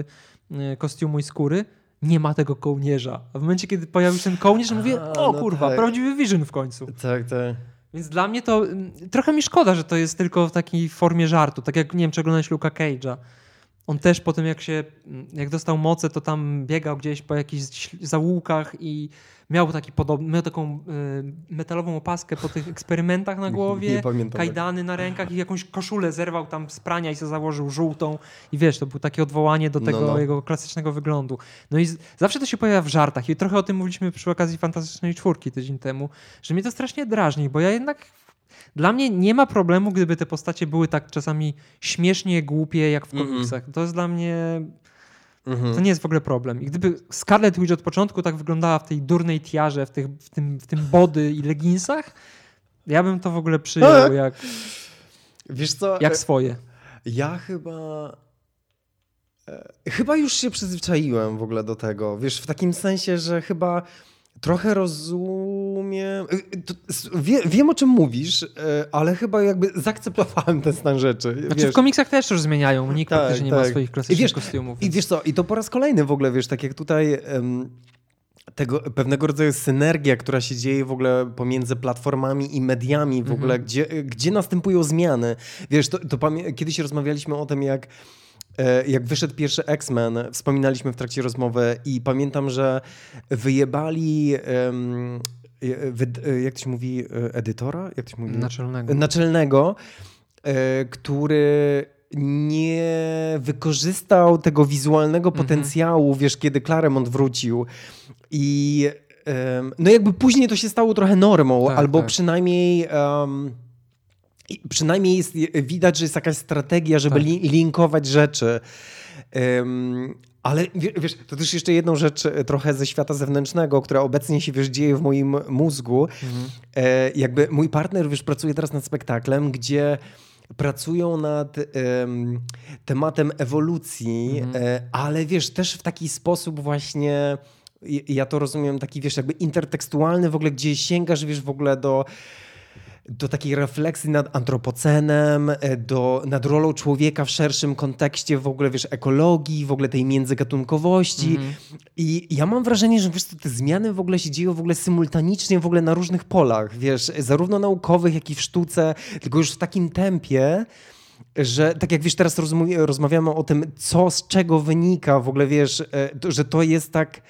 e, kostiumu i skóry. Nie ma tego kołnierza. A w momencie, kiedy pojawił się ten kołnierz, mówię, A, o no kurwa, tak. prawdziwy Vision w końcu. Tak, tak. Więc dla mnie to mm, trochę mi szkoda, że to jest tylko w takiej formie żartu. Tak jak nie wiem, czy oglądałeś Luka Cage'a. On też po tym, jak się, jak dostał moce, to tam biegał gdzieś po jakichś zaułkach i miał taki podobny, miał taką y, metalową opaskę po tych eksperymentach na głowie, kajdany na rękach i jakąś koszulę zerwał tam z prania i sobie założył żółtą. I wiesz, to było takie odwołanie do No, tego no. jego klasycznego wyglądu. No i z, zawsze to się pojawia w żartach i trochę o tym mówiliśmy przy okazji Fantastycznej Czwórki tydzień temu, że mnie to strasznie drażni, bo ja jednak dla mnie nie ma problemu, gdyby te postacie były tak czasami śmiesznie głupie jak w Mhm. komiksach. To jest dla mnie Mhm. to nie jest w ogóle problem. I gdyby Scarlet Witch od początku tak wyglądała w tej durnej tiarze, w, tych, w, tym, w tym body i leginsach, ja bym to w ogóle przyjął jak, Wiesz co, jak swoje. Ja chyba. e, Chyba już się przyzwyczaiłem w ogóle do tego. Wiesz, w takim sensie, że chyba trochę rozumiem. to- s- Wie, wiem o czym mówisz, e, ale chyba jakby zaakceptowałem ten stan rzeczy. Znaczy wiesz. w komiksach też już zmieniają. Nikt Tak, praktycznie nie ma tak. swoich I klasycznych wiesz- kostiumów. I wiesz co, i to po raz kolejny w ogóle, wiesz, tak jak tutaj em, tego pewnego rodzaju synergia, która się dzieje w ogóle pomiędzy platformami i mediami w ogóle, gdzie, gdzie następują zmiany. Wiesz, to, to kiedyś rozmawialiśmy o tym, jak jak wyszedł pierwszy X-Men, wspominaliśmy w trakcie rozmowy i pamiętam, że wyjebali e, e, jak to się mówi, e, edytora? Jak to się mówi? Naczelnego. naczelnego, e, który nie wykorzystał tego wizualnego Mhm. potencjału, wiesz, kiedy Claremont wrócił. I no jakby później to się stało trochę normą, Tak, albo tak. przynajmniej... em, i przynajmniej jest, widać, że jest jakaś strategia, żeby Tak. li, linkować rzeczy. Em, ale wie- wiesz, to też jeszcze jedną rzecz e, trochę ze świata zewnętrznego, która obecnie się wiesz, dzieje w moim mózgu. Mhm. E, jakby mój partner wiesz, pracuje teraz nad spektaklem, gdzie pracują nad em, tematem ewolucji, Mhm. e, ale wiesz, też w taki sposób właśnie, ja to rozumiem, taki wiesz, jakby intertekstualny w ogóle, gdzie sięgasz wiesz w ogóle do do takiej refleksji nad antropocenem, e, do, nad rolą człowieka w szerszym kontekście w ogóle, wiesz, ekologii, w ogóle tej międzygatunkowości. Mhm. I ja mam wrażenie, że wiesz, co, te zmiany w ogóle się dzieją w ogóle symultanicznie w ogóle na różnych polach, wiesz, zarówno naukowych, jak i w sztuce, tylko już w takim tempie, że tak jak wiesz, teraz rozmawiamy o tym, co z czego wynika, w ogóle wiesz, e, że to jest tak,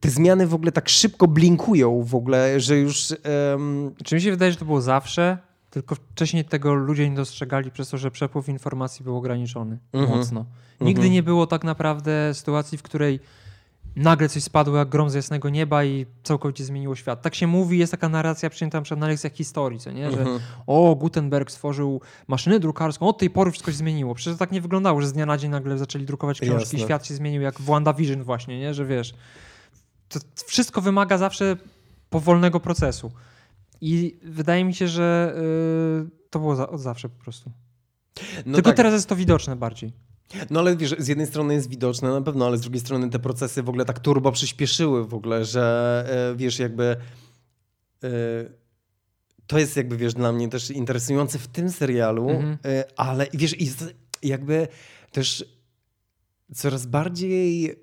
te zmiany w ogóle tak szybko blinkują w ogóle, że już... em, Czy mi się wydaje, że to było zawsze, tylko wcześniej tego ludzie nie dostrzegali przez to, że przepływ informacji był ograniczony Mhm. mocno. Nigdy Mhm. nie było tak naprawdę sytuacji, w której nagle coś spadło jak grom z jasnego nieba i całkowicie zmieniło świat. Tak się mówi, jest taka narracja przyjęta na na lekcjach historii, co nie? że Mhm. o, Gutenberg stworzył maszynę drukarską, od tej pory wszystko się zmieniło. Przecież tak nie wyglądało, że z dnia na dzień nagle zaczęli drukować książki Jasne. świat się zmienił jak w WandaVision właśnie, nie? że wiesz, to wszystko wymaga zawsze powolnego procesu. I wydaje mi się, że yy, to było za, od zawsze po prostu. No Tylko tak. teraz jest to widoczne bardziej. No ale wiesz, z jednej strony jest widoczne na pewno, ale z drugiej strony te procesy w ogóle tak turbo przyspieszyły w ogóle, że e, wiesz, jakby e, to jest jakby, wiesz, dla mnie też interesujące w tym serialu, Mhm. e, ale wiesz, i jakby też coraz bardziej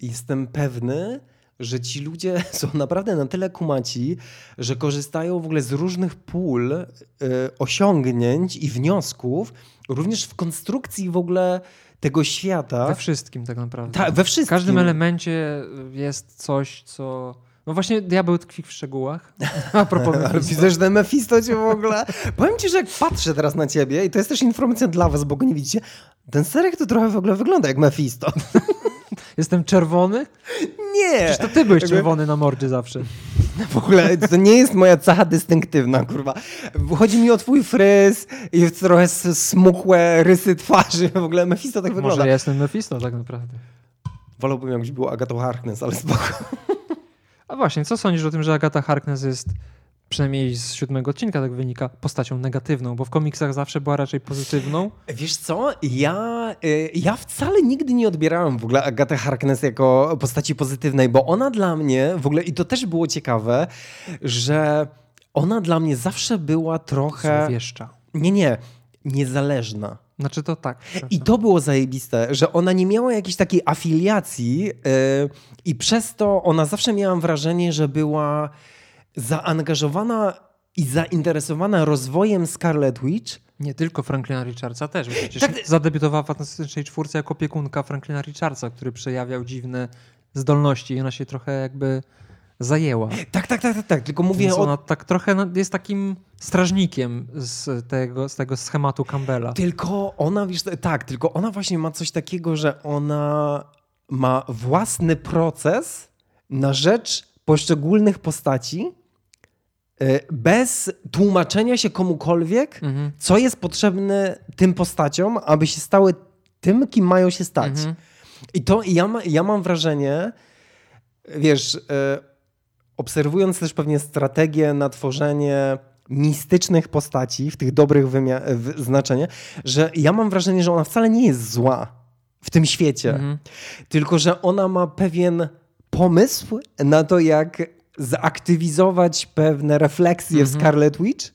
jestem pewny, że ci ludzie są naprawdę na tyle kumaci, że korzystają w ogóle z różnych pól y, osiągnięć i wniosków, również w konstrukcji w ogóle tego świata. We wszystkim tak naprawdę. Ta, we wszystkim. W każdym elemencie jest coś, co... No właśnie diabeł tkwi w szczegółach. A propos Ale widzę, że Mephisto cię w ogóle... Powiem ci, że jak patrzę teraz na ciebie i to jest też informacja dla was, bo go nie widzicie, ten serek to trochę w ogóle wygląda jak Mephisto. Jestem czerwony? Nie! Przecież to ty byłeś czerwony na mordzie zawsze. W ogóle to nie jest moja cecha dystynktywna, kurwa. Chodzi mi o twój fryz i trochę smukłe rysy twarzy. W ogóle Mephisto tak wygląda. Może ja jestem Mephisto tak naprawdę. Wolałbym, jakbyś było Agatą Harkness, ale spoko. A właśnie, co sądzisz o tym, że Agata Harkness jest przynajmniej z siódmego odcinka tak wynika, postacią negatywną, bo w komiksach zawsze była raczej pozytywną. Wiesz co, ja, y, ja wcale nigdy nie odbierałem w ogóle Agatę Harkness jako postaci pozytywnej, bo ona dla mnie w ogóle, i to też było ciekawe, że ona dla mnie zawsze była trochę... Złowieszcza. Nie, nie, niezależna. Znaczy to tak. I to było zajebiste, że ona nie miała jakiejś takiej afiliacji yy, i przez to ona zawsze miałam wrażenie, że była zaangażowana i zainteresowana rozwojem Scarlet Witch. Nie tylko Franklina Richardsa też, przecież tak. zadebiutowała w Fantastycznej Czwórce jako opiekunka Franklina Richardsa, który przejawiał dziwne zdolności i ona się trochę jakby zajęła. Tak, tak, tak, tak, tak. tylko mówię Więc ona o... tak trochę jest takim strażnikiem z tego, z tego schematu Campbella. Tylko ona, wiesz, tak, tylko ona właśnie ma coś takiego, że ona ma własny proces na rzecz poszczególnych postaci, bez tłumaczenia się komukolwiek, mhm. co jest potrzebne tym postaciom, aby się stały tym, kim mają się stać. Mhm. I to ja, ma, ja mam wrażenie, wiesz, e, obserwując też pewnie strategię na tworzenie mistycznych postaci w tych dobrych w znaczeniu, że ja mam wrażenie, że ona wcale nie jest zła w tym świecie, mhm. tylko że ona ma pewien pomysł na to, jak zaktywizować pewne refleksje w mhm. Scarlet Witch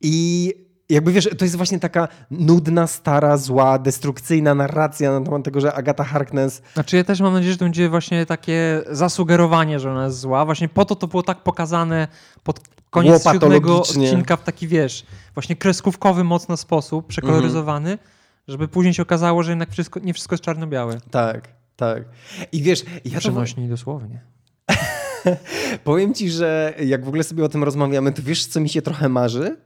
i jakby wiesz, to jest właśnie taka nudna, stara, zła, destrukcyjna narracja na temat tego, że Agata Harkness... Znaczy ja też mam nadzieję, że to będzie właśnie takie zasugerowanie, że ona jest zła. Właśnie po to to było tak pokazane pod koniec siódmego odcinka w taki, wiesz, właśnie kreskówkowy mocno sposób, przekoloryzowany, mhm. żeby później się okazało, że jednak wszystko, nie wszystko jest czarno-białe. Tak, tak. I wiesz... Ja Przenośni to... dosłownie. Powiem ci, że jak w ogóle sobie o tym rozmawiamy, to wiesz, co mi się trochę marzy?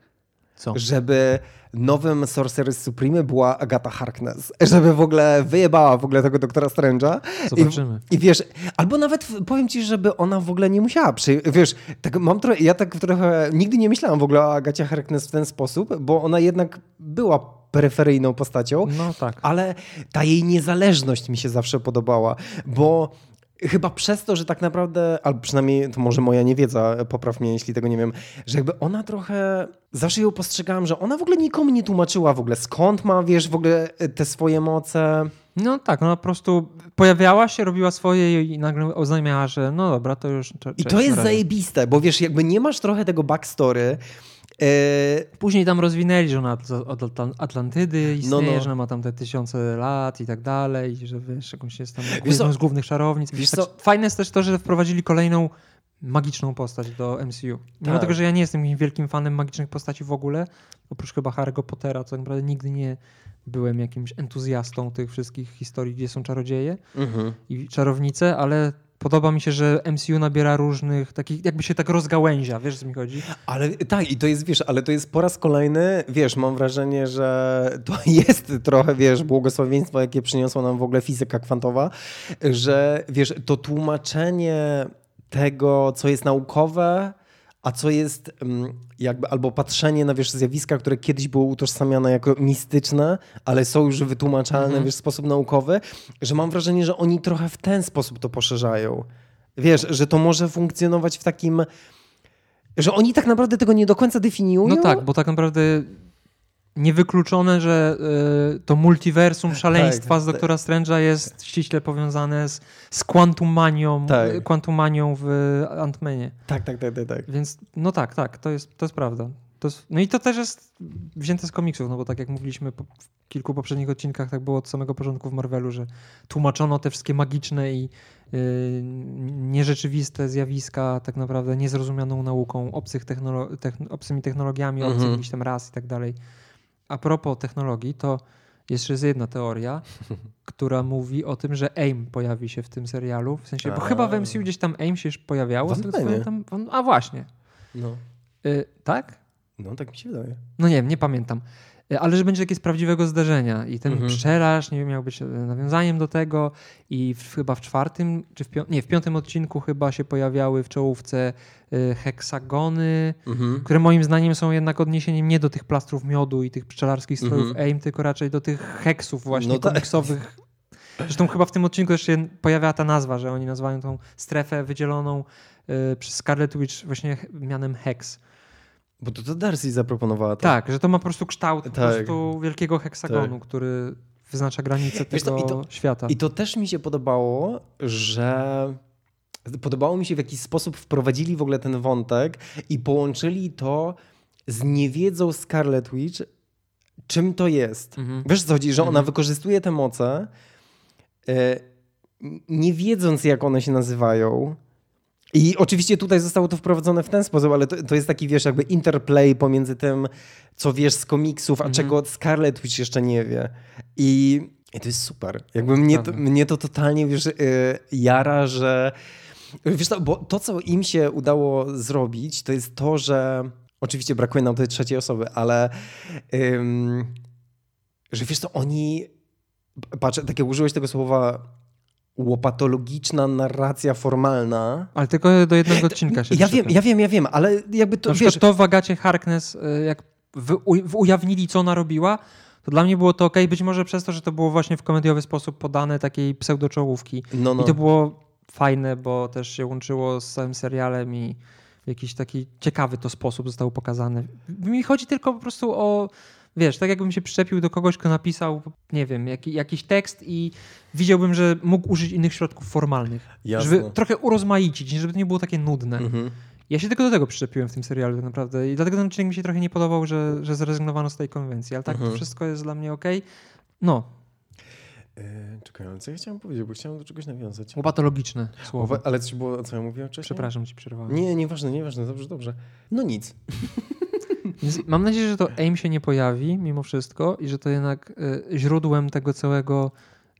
Co? Żeby nowym Sorcerer Supreme była Agata Harkness. Żeby w ogóle wyjebała w ogóle tego doktora Strange'a. Zobaczymy. I, I, wiesz, albo nawet powiem ci, żeby ona w ogóle nie musiała przy... Wiesz, tak mam trochę, ja tak trochę nigdy nie myślałam w ogóle o Agacie Harkness w ten sposób, bo ona jednak była peryferyjną postacią. No tak. Ale ta jej niezależność mi się zawsze podobała, bo Chyba przez to, że tak naprawdę, albo przynajmniej to może moja niewiedza, popraw mnie, jeśli tego nie wiem, że jakby ona trochę, zawsze ją postrzegałam, że ona w ogóle nikomu nie tłumaczyła w ogóle skąd ma, wiesz, w ogóle te swoje moce. No tak, ona po prostu pojawiała się, robiła swoje i nagle oznajmiała, że no dobra, to już... I to jest zajebiste, bo wiesz, jakby nie masz trochę tego backstory, E, później tam rozwinęli, że ona od Atlantydy istnieje, no, no. że ona ma tam te tysiące lat i tak dalej, że wiesz, jakąś jest tam jedną z głównych czarownic. Wiesz tak, fajne jest też to, że wprowadzili kolejną magiczną postać do MCU. Mimo tak. tego, że ja nie jestem wielkim fanem magicznych postaci w ogóle, oprócz chyba Harry'ego Pottera, to tak naprawdę nigdy nie byłem jakimś entuzjastą tych wszystkich historii, gdzie są czarodzieje mhm. i czarownice, ale podoba mi się, że MCU nabiera różnych takich, jakby się tak rozgałęzia, wiesz co mi chodzi? Ale tak, i to jest, wiesz, ale to jest po raz kolejny, wiesz, mam wrażenie, że to jest trochę, wiesz, błogosławieństwo, jakie przyniosła nam w ogóle fizyka kwantowa, że, wiesz, to tłumaczenie tego, co jest naukowe, a co jest jakby albo patrzenie na wiesz, zjawiska, które kiedyś były utożsamiane jako mistyczne, ale są już wytłumaczalne mhm. wiesz, w sposób naukowy, że mam wrażenie, że oni trochę w ten sposób to poszerzają. Wiesz, że to może funkcjonować w takim że oni tak naprawdę tego nie do końca definiują. No tak, bo tak naprawdę niewykluczone, że y, to multiversum szaleństwa tak, z Doktora tak. Strange'a jest ściśle powiązane z, z kwantumanią, tak. w Ant-Manie. Tak, tak, tak, tak, tak. Więc no tak, tak, to jest, to jest prawda. To jest, no i to też jest wzięte z komiksów, no bo tak jak mówiliśmy po, w kilku poprzednich odcinkach, tak było od samego początku w Marvelu, że tłumaczono te wszystkie magiczne i yy, nierzeczywiste zjawiska tak naprawdę niezrozumianą nauką, obcych technolo techn obcymi technologiami, obcych Mhm. jakichś tam ras i tak dalej. A propos technologii, to jeszcze jest jedna teoria, która mówi o tym, że AIM pojawi się w tym serialu. W sensie, bo A. chyba w MCU gdzieś tam AIM się już pojawiało. Pamiętam. A właśnie. No. Y, tak? no, tak mi się wydaje. No nie wiem, nie pamiętam. Y, Ale że będzie jakieś prawdziwego zdarzenia i ten Mhm. pszczelarz nie wiem, miał być e, nawiązaniem do tego i w, chyba w czwartym, czy w, pią- nie, w piątym odcinku chyba się pojawiały w czołówce y, heksagony, Mhm. które moim zdaniem są jednak odniesieniem nie do tych plastrów miodu i tych pszczelarskich strojów Mhm. AIM, tylko raczej do tych heksów właśnie No tak. komiksowych. Zresztą chyba w tym odcinku też się pojawia ta nazwa, że oni nazywają tą strefę wydzieloną y, przez Scarlet Witch właśnie mianem Hex. Bo to, to Darcy zaproponowała. to. Tak, że to ma po prostu kształt po Tak. prostu wielkiego heksagonu, który wyznacza co, tego i to- świata. I to też mi się podobało, że podobało mi się w jaki sposób wprowadzili w ogóle ten wątek i połączyli to z niewiedzą Scarlet Witch, czym to jest. Mhm. Wiesz co chodzi, że ona Mhm. wykorzystuje te moce, e, nie wiedząc jak one się nazywają. I oczywiście tutaj zostało to wprowadzone w ten sposób, ale to, to jest taki, wiesz, jakby interplay pomiędzy tym, co wiesz z komiksów, a Mhm. czego Scarlet Witch jeszcze nie wie. I, i to jest super. Jakby mnie to, mnie to totalnie, wiesz, y, jara, że... Wiesz co, bo to, co im się udało zrobić, to jest to, że... Oczywiście brakuje nam tej trzeciej osoby, ale... Ym, że wiesz co, oni... Patrz, tak jak użyłeś tego słowa łopatologiczna narracja formalna. Ale tylko do jednego odcinka się Ja wiem, ja wiem, ja wiem, ale jakby to, Na wiesz... to w Agacie Harkness, jak ujawnili, co ona robiła, to dla mnie było to ok, być może przez to, że to było właśnie w komediowy sposób podane takiej pseudoczołówki. No, no. I to było fajne, bo też się łączyło z całym serialem i w jakiś taki ciekawy to sposób zostało pokazane. Mi chodzi tylko po prostu o, wiesz, tak jakbym się przyczepił do kogoś, kto napisał, nie wiem, jaki, jakiś tekst i widziałbym, że mógł użyć innych środków formalnych. Jasne. Żeby trochę urozmaicić, żeby to nie było takie nudne. Mhm. Ja się tylko do tego przyczepiłem w tym serialu tak naprawdę i dlatego ten odcinek mi się trochę nie podobał, że, że zrezygnowano z tej konwencji, ale tak Mhm. to wszystko jest dla mnie ok. No, E, czekaj, ale co ja chciałem powiedzieć, bo chciałem do czegoś nawiązać. łopatologiczne słowo. Ale coś było, co ja mówiłem wcześniej? Przepraszam, ci przerwałem. Nie, nieważne, nieważne, dobrze, dobrze. No nic. Więc mam nadzieję, że to AIM się nie pojawi mimo wszystko i że to jednak y, źródłem tego całego,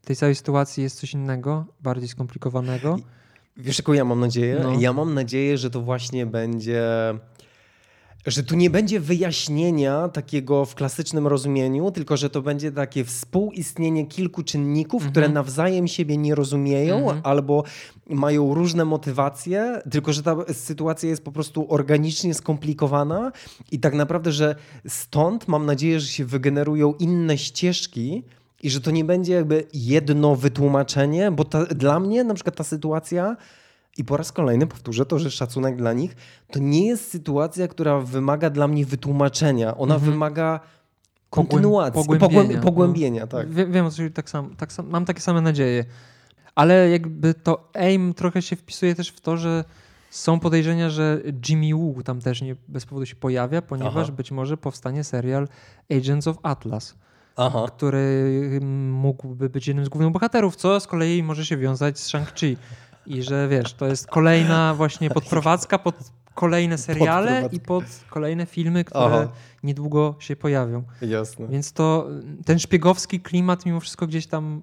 tej całej sytuacji jest coś innego, bardziej skomplikowanego. Wiesz, jaką ja mam nadzieję? No. Ja mam nadzieję, że to właśnie będzie. Że tu nie będzie wyjaśnienia takiego w klasycznym rozumieniu, tylko że to będzie takie współistnienie kilku czynników, Mhm. które nawzajem siebie nie rozumieją Mhm. albo mają różne motywacje, tylko że ta sytuacja jest po prostu organicznie skomplikowana i tak naprawdę, że stąd mam nadzieję, że się wygenerują inne ścieżki, i że to nie będzie jakby jedno wytłumaczenie, bo ta, dla mnie na przykład ta sytuacja, i po raz kolejny powtórzę to, że szacunek dla nich, to nie jest sytuacja, która wymaga dla mnie wytłumaczenia. Ona Mhm. wymaga kontynuacji, pogłębienia, pogłębienia. pogłębienia tak. Wie, wiem, o co tak sam, tak sam, mam takie same nadzieje. Ale jakby to AIM trochę się wpisuje też w to, że są podejrzenia, że Jimmy Woo tam też nie bez powodu się pojawia, ponieważ Aha. być może powstanie serial Agents of Atlas. Aha. który mógłby być jednym z głównych bohaterów, co z kolei może się wiązać z Shang-Chi. I że wiesz, to jest kolejna właśnie podprowadzka pod kolejne seriale i pod kolejne filmy, które Aha. niedługo się pojawią. Jasne. Więc to ten szpiegowski klimat mimo wszystko gdzieś tam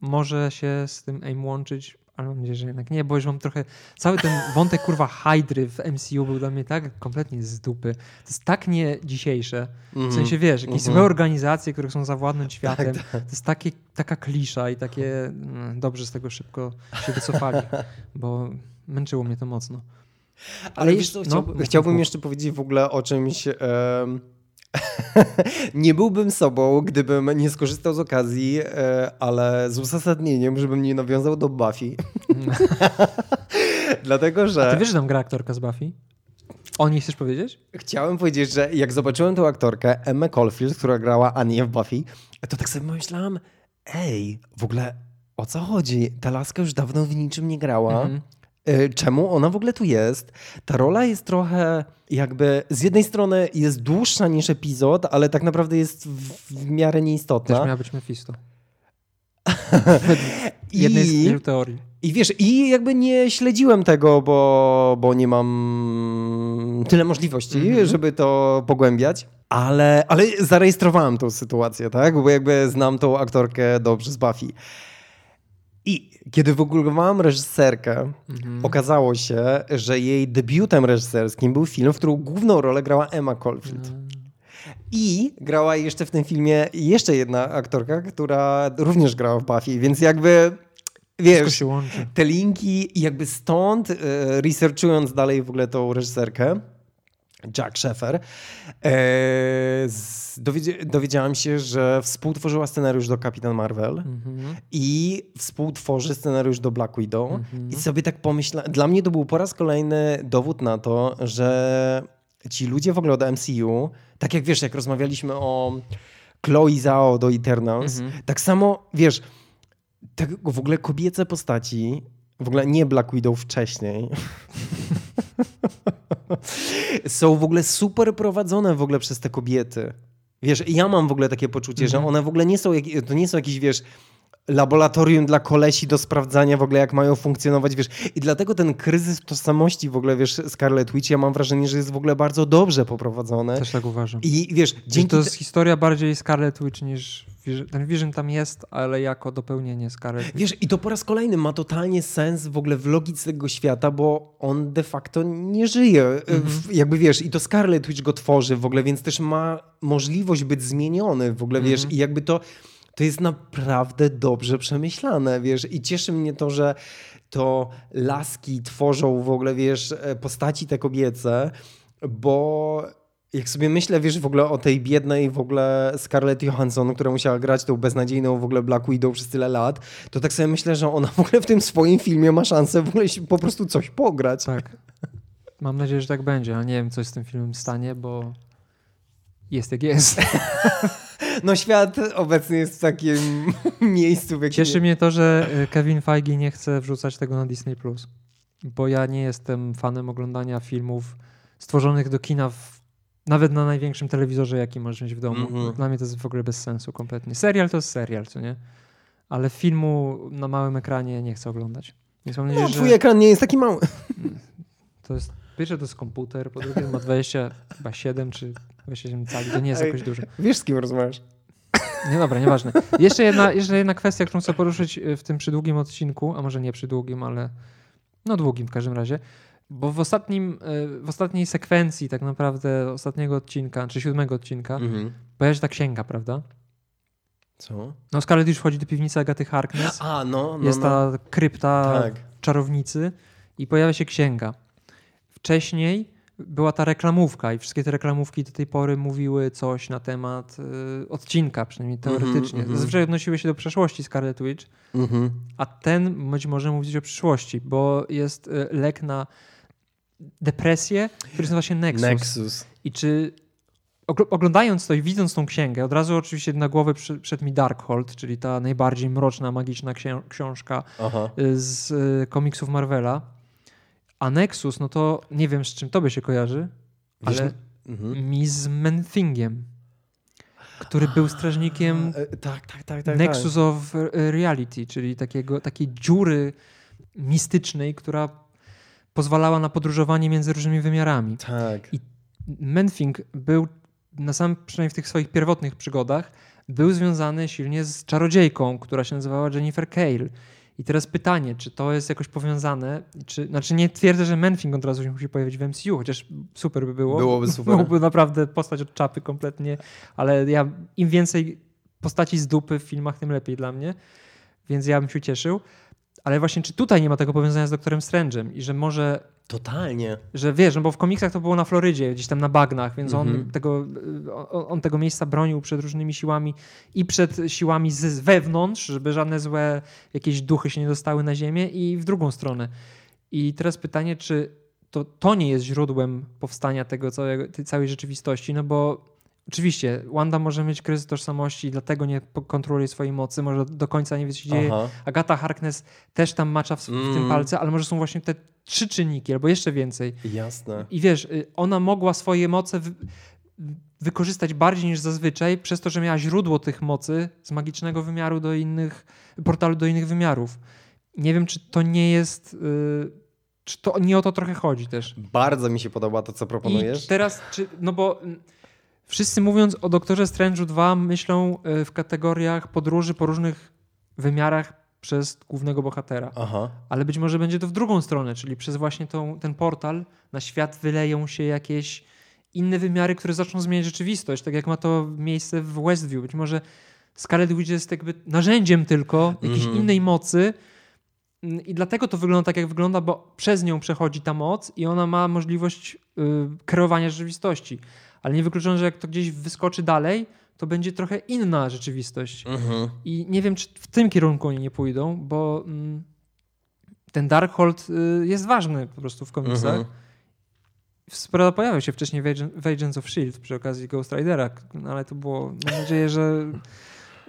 może się z tym AIM łączyć, ale mam nadzieję, że jednak nie, bo już mam trochę... Cały ten wątek kurwa Hydry w MCU był dla mnie tak kompletnie z dupy. To jest tak nie dzisiejsze. W sensie wiesz, jakieś Mhm. złe organizacje, które chcą zawładnąć światem. tak. To jest takie, taka klisza i takie mm, dobrze z tego szybko się wycofali, bo męczyło mnie to mocno. Ale wiesz jeszcze- co, no, chciałbym, mów, chciałbym jeszcze powiedzieć w ogóle o czymś. nie byłbym sobą, gdybym nie skorzystał z okazji, e, ale z uzasadnieniem, żebym nie nawiązał do Buffy. Dlatego, że A ty wiesz, że tam gra aktorka z Buffy? O niej chcesz powiedzieć? chciałem powiedzieć, że jak zobaczyłem tą aktorkę, Emmę Caulfield, która grała Anię w Buffy, to tak sobie myślałem, ej, w ogóle o co chodzi? Ta laska już dawno w niczym nie grała. Mhm. Y, czemu ona w ogóle tu jest. Ta rola jest trochę jakby z jednej strony jest dłuższa niż epizod, ale tak naprawdę jest w, w miarę nieistotna. Też miała być Mephisto. Jednej z I, wielu teorii. I wiesz, i jakby nie śledziłem tego, bo, bo nie mam tyle możliwości, Mhm. żeby to pogłębiać. Ale, ale zarejestrowałem tą sytuację, tak? Bo jakby znam tą aktorkę dobrze z Buffy. I kiedy wygooglowałem reżyserkę, Mhm. okazało się, że jej debiutem reżyserskim był film, w którym główną rolę grała Emma Caulfield. Mm. I grała jeszcze w tym filmie jeszcze jedna aktorka, która również grała w Buffy, więc jakby wiesz, te linki jakby stąd, e, researchując dalej w ogóle tą reżyserkę, Jack Sheffer, e, dowiedziałam się, że współtworzyła scenariusz do Kapitan Marvel Mhm. i współtworzy scenariusz do Black Widow. Mhm. I sobie tak pomyślałem, dla mnie to był po raz kolejny dowód na to, że ci ludzie w ogóle od MCU, tak jak wiesz, jak rozmawialiśmy o Chloe Zhao do Eternals, Mhm. tak samo, wiesz, tak w ogóle kobiece postaci, w ogóle nie Black Widow wcześniej, są w ogóle super prowadzone w ogóle przez te kobiety. Wiesz, ja mam w ogóle takie poczucie, że Mhm. one w ogóle nie są, to nie są jakieś, wiesz, laboratorium dla kolesi do sprawdzania w ogóle, jak mają funkcjonować, wiesz. I dlatego ten kryzys tożsamości w ogóle, wiesz, Scarlet Witch, ja mam wrażenie, że jest w ogóle bardzo dobrze poprowadzone. Też tak uważam. I wiesz, Dzięki to jest historia bardziej Scarlet Witch niż. Ten Vision tam jest, ale jako dopełnienie Scarlet. Wiesz, i to po raz kolejny ma totalnie sens w ogóle w logice tego świata, bo on de facto nie żyje. Mhm. W, jakby wiesz, i to Scarlet Witch go tworzy w ogóle, więc też ma możliwość być zmieniony w ogóle, wiesz, Mhm. i jakby to, to jest naprawdę dobrze przemyślane, wiesz, i cieszy mnie to, że to laski tworzą w ogóle, wiesz, e, postaci te kobiece, bo jak sobie myślę, wiesz, w ogóle o tej biednej w ogóle Scarlett Johansson, która musiała grać tą beznadziejną w ogóle Black Widow przez tyle lat, to tak sobie myślę, że ona w ogóle w tym swoim filmie ma szansę w ogóle po prostu coś pograć. Tak. Mam nadzieję, że tak będzie, ale nie wiem, co z tym filmem stanie, bo jest jak jest. No świat obecnie jest w takim miejscu, w jakim... Cieszy mnie to, że y, Kevin Feige nie chce wrzucać tego na Disney+. Plus, Bo ja nie jestem fanem oglądania filmów stworzonych do kina w, nawet na największym telewizorze, jaki możesz mieć w domu. Mhm. Dla mnie to jest w ogóle bez sensu kompletnie. Serial to jest serial, co nie? Ale filmu na małym ekranie nie chcę oglądać. Więc mam nadzieję, No, że twój ekran nie jest taki mały. to jest... Pierwsze to jest komputer, po drugie ma 20, chyba 7 czy 27 cali. To nie jest Ej. jakoś duże. Wiesz, z kim rozmawiasz? Nie, dobra, nieważne. Jeszcze jedna, jeszcze jedna kwestia, którą chcę poruszyć y, w tym przydługim odcinku, a może nie przydługim, ale no długim w każdym razie, bo w, ostatnim, y, w ostatniej sekwencji tak naprawdę ostatniego odcinka, czy siódmego odcinka, Mhm. pojawia się ta księga, prawda? Co? No Scarlett już wchodzi do piwnicy Agaty Harkness, A, no, no, jest no. ta krypta Tak. czarownicy i pojawia się księga. Wcześniej była ta reklamówka i wszystkie te reklamówki do tej pory mówiły coś na temat y, odcinka, przynajmniej Mhm, teoretycznie. mhm. Zazwyczaj odnosiły się do przeszłości Scarlet Witch, Mhm. a ten być może mówić o przyszłości, bo jest y, lek na depresję, który nazywa się Nexus. Nexus. I czy ogl- oglądając to i widząc tą księgę, od razu oczywiście na głowę przy, przed mi Darkhold, czyli ta najbardziej mroczna, magiczna książka Aha. y, z y, komiksów Marvela. A Nexus, no to nie wiem z czym tobie się kojarzy, Wiesz, ale mhm. mi z Menthingiem, który był strażnikiem E, Tak, tak, tak, tak. Nexus of Reality, czyli takiego, takiej dziury mistycznej, która pozwalała na podróżowanie między różnymi wymiarami. Tak. I Menthing był na sam, przynajmniej w tych swoich pierwotnych przygodach, był związany silnie z czarodziejką, która się nazywała Jennifer Cale. I teraz pytanie, czy to jest jakoś powiązane? Czy, znaczy nie twierdzę, że Menthing od razu się musi pojawić w MCU, chociaż super by było. Byłoby super. Byłby naprawdę postać od czapy kompletnie, ale ja im więcej postaci z dupy w filmach, tym lepiej dla mnie, więc ja bym się cieszył. Ale właśnie, czy tutaj nie ma tego powiązania z Doktorem Strange'em i że może Totalnie. że wiesz, no bo w komiksach to było na Florydzie, gdzieś tam na bagnach, więc Mhm. on, tego, on, on tego miejsca bronił przed różnymi siłami i przed siłami z z wewnątrz, żeby żadne złe jakieś duchy się nie dostały na ziemię i w drugą stronę. I teraz pytanie, czy to, to nie jest źródłem powstania tego całego, tej całej rzeczywistości, no bo Oczywiście, Wanda może mieć kryzys tożsamości, dlatego nie kontroluje swojej mocy, może do końca nie wie, co się dzieje. Aha. Agata Harkness też tam macza w, w tym Mm. palce, ale może są właśnie te trzy czynniki, albo jeszcze więcej. Jasne. I wiesz, y, ona mogła swoje moce wy wykorzystać bardziej niż zazwyczaj, przez to, że miała źródło tych mocy z magicznego wymiaru do innych, portalu do innych wymiarów. Nie wiem, czy to nie jest. y, czy to nie o to trochę chodzi też. Bardzo mi się podoba to, co proponujesz. I teraz, czy, no bo mm, wszyscy mówiąc o Doktorze Strange'u 2 myślą y, w kategoriach podróży po różnych wymiarach przez głównego bohatera. Aha. Ale być może będzie to w drugą stronę, czyli przez właśnie tą, ten portal na świat wyleją się jakieś inne wymiary, które zaczną zmieniać rzeczywistość, tak jak ma to miejsce w Westview. Być może Scarlet Witch jest jakby narzędziem tylko jakiejś Mhm. innej mocy Mm, i dlatego to wygląda tak, jak wygląda, bo przez nią przechodzi ta moc i ona ma możliwość y, kreowania rzeczywistości. Ale nie wykluczone, że jak to gdzieś wyskoczy dalej, to będzie trochę inna rzeczywistość. Mhm. I nie wiem, czy w tym kierunku oni nie pójdą, bo mm, ten Darkhold y, jest ważny po prostu w komiksach. Mhm. Sporo pojawiał się wcześniej w, Agent, w Agents of S.H.I.E.L.D. przy okazji Ghost Ridera, ale to było, mam nadzieję, że,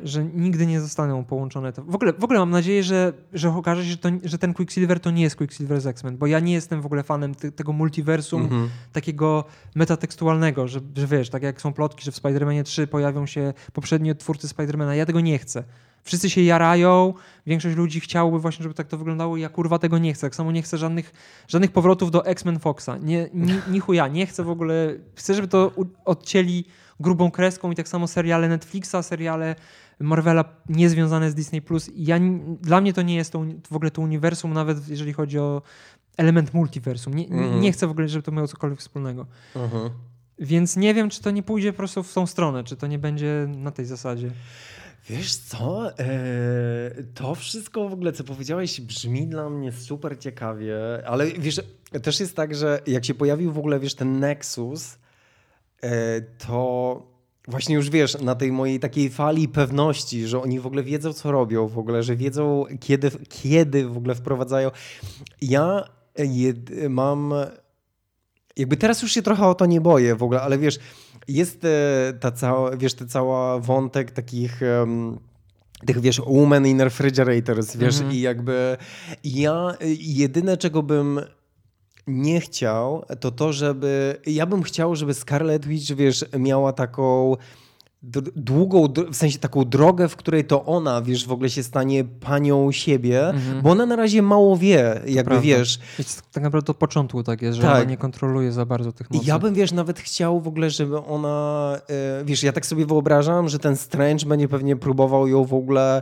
że nigdy nie zostaną połączone. To. W, ogóle, w ogóle mam nadzieję, że, że okaże się, że, to, że ten Quicksilver to nie jest Quicksilver z X-Men, bo ja nie jestem w ogóle fanem ty, tego multiversum, Mhm. takiego metatekstualnego, że, że wiesz, tak jak są plotki, że w Spider-Manie 3 pojawią się poprzedni twórcy Spider-Mana, ja tego nie chcę. Wszyscy się jarają, większość ludzi chciałoby właśnie, żeby tak to wyglądało ja kurwa tego nie chcę. Tak samo nie chcę żadnych, żadnych powrotów do X-Men Foxa. Nie, ni, ni chuja, nie chcę w ogóle, chcę, żeby to odcięli grubą kreską i tak samo seriale Netflixa, seriale Marvela niezwiązane z Disney+. Plus. Ja, dla mnie to nie jest to, w ogóle to uniwersum, nawet jeżeli chodzi o element multiversum. Nie, Mhm. nie chcę w ogóle, żeby to miało cokolwiek wspólnego. Mhm. Więc nie wiem, czy to nie pójdzie po prostu w tą stronę, czy to nie będzie na tej zasadzie. Wiesz co? Eee, to wszystko w ogóle, co powiedziałeś, brzmi dla mnie super ciekawie, ale wiesz, też jest tak, że jak się pojawił w ogóle, wiesz, ten Nexus, e, to właśnie już wiesz, na tej mojej takiej fali pewności, że oni w ogóle wiedzą, co robią, w ogóle, że wiedzą, kiedy, kiedy w ogóle wprowadzają. Ja jed, mam. Jakby teraz już się trochę o to nie boję w ogóle, ale wiesz, jest e, ta cała, wiesz, ta cała wątek takich. em, tych, wiesz, women in refrigerators, wiesz, Mhm. i jakby ja jedyne, czego bym nie chciał, to to, żeby, ja bym chciał, żeby Scarlet Witch, wiesz, miała taką długą, w sensie taką drogę, w której to ona, wiesz, w ogóle się stanie panią siebie, Mhm. bo ona na razie mało wie, jakby, prawda. wiesz, Więc tak naprawdę od początku tak jest, że Tak. ona nie kontroluje za bardzo tych mocy. ja bym, wiesz, nawet chciał w ogóle, żeby ona, e, wiesz, ja tak sobie wyobrażam, że ten Strange będzie pewnie próbował ją w ogóle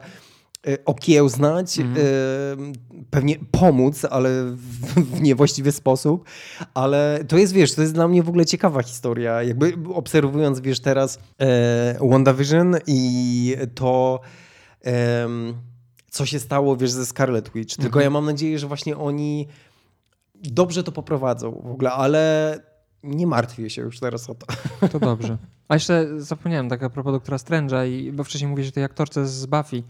okiełznać, Mhm. e, pewnie pomóc, ale w, niewłaściwy sposób, ale to jest, wiesz, to jest dla mnie w ogóle ciekawa historia, jakby obserwując, wiesz, teraz e, WandaVision i to... co się stało, wiesz, ze Scarlet Witch. Tylko Mhm. ja mam nadzieję, że właśnie oni dobrze to poprowadzą w ogóle, ale nie martwię się już teraz o to. To dobrze. A jeszcze zapomniałem tak a propos doktora Strange'a, i, bo wcześniej mówię, że tej aktorce z Buffy,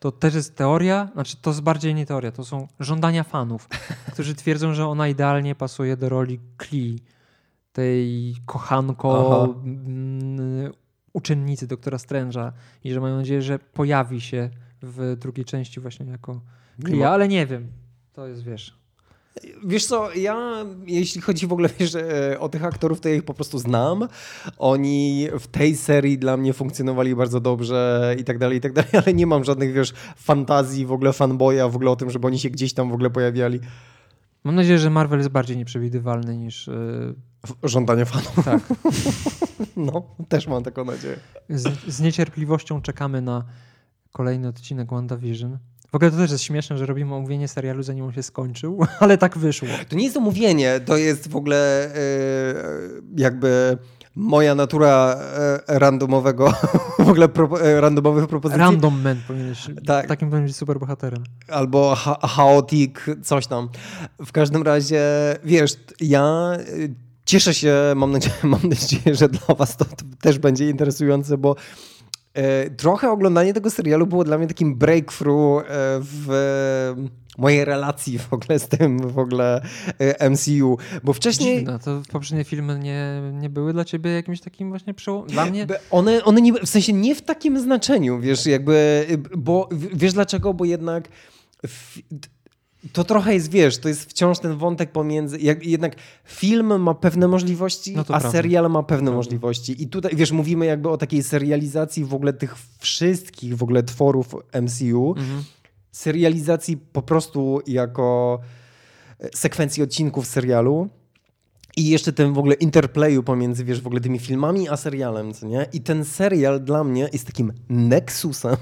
to też jest teoria, znaczy to jest bardziej nie teoria, to są żądania fanów, którzy twierdzą, że ona idealnie pasuje do roli Klee, tej kochanko, Aha. uczennicy doktora Strange'a i że mają nadzieję, że pojawi się w drugiej części właśnie jako Klee, ale nie wiem. To jest, wiesz... Wiesz co, ja jeśli chodzi w ogóle wiesz, e, o tych aktorów, to ja ich po prostu znam. Oni w tej serii dla mnie funkcjonowali bardzo dobrze i tak dalej, i tak dalej, ale nie mam żadnych, wiesz, fantazji, w ogóle fanboya, w ogóle o tym, żeby oni się gdzieś tam w ogóle pojawiali. Mam nadzieję, że Marvel jest bardziej nieprzewidywalny niż... Yy, Żądania fanów. tak. No, też mam taką nadzieję. Z, z niecierpliwością czekamy na kolejny odcinek WandaVision. W ogóle to też jest śmieszne, że robimy omówienie serialu zanim on się skończył, ale tak wyszło. To nie jest omówienie, to jest w ogóle e, jakby moja natura e, randomowego, w ogóle pro, e, randomowych propozycji. Random Man powinieneś, Tak. takim powinien być superbohaterem. albo cha chaotic, coś tam. W każdym razie, wiesz, ja cieszę się, mam nadzieję, mam nadzieję że dla was to, to też będzie interesujące, bo trochę oglądanie tego serialu było dla mnie takim breakthrough e, w mojej relacji w ogóle z tym w ogóle e, MCU, bo wcześniej... Dziwne, to poprzednie filmy nie, nie były dla ciebie jakimś takim właśnie przełomem? Dla mnie... One, one nie, w sensie nie w takim znaczeniu, wiesz, jakby, bo wiesz dlaczego, bo jednak w, to trochę jest, wiesz, to jest wciąż ten wątek pomiędzy, jak, jednak film ma pewne możliwości, no a prawda. serial ma pewne możliwości. I tutaj, wiesz, mówimy jakby o takiej serializacji w ogóle tych wszystkich w ogóle tworów MCU, mhm. serializacji po prostu jako e, sekwencji odcinków serialu i jeszcze ten w ogóle interplayu pomiędzy, wiesz, w ogóle tymi filmami a serialem, co nie? I ten serial dla mnie jest takim nexusem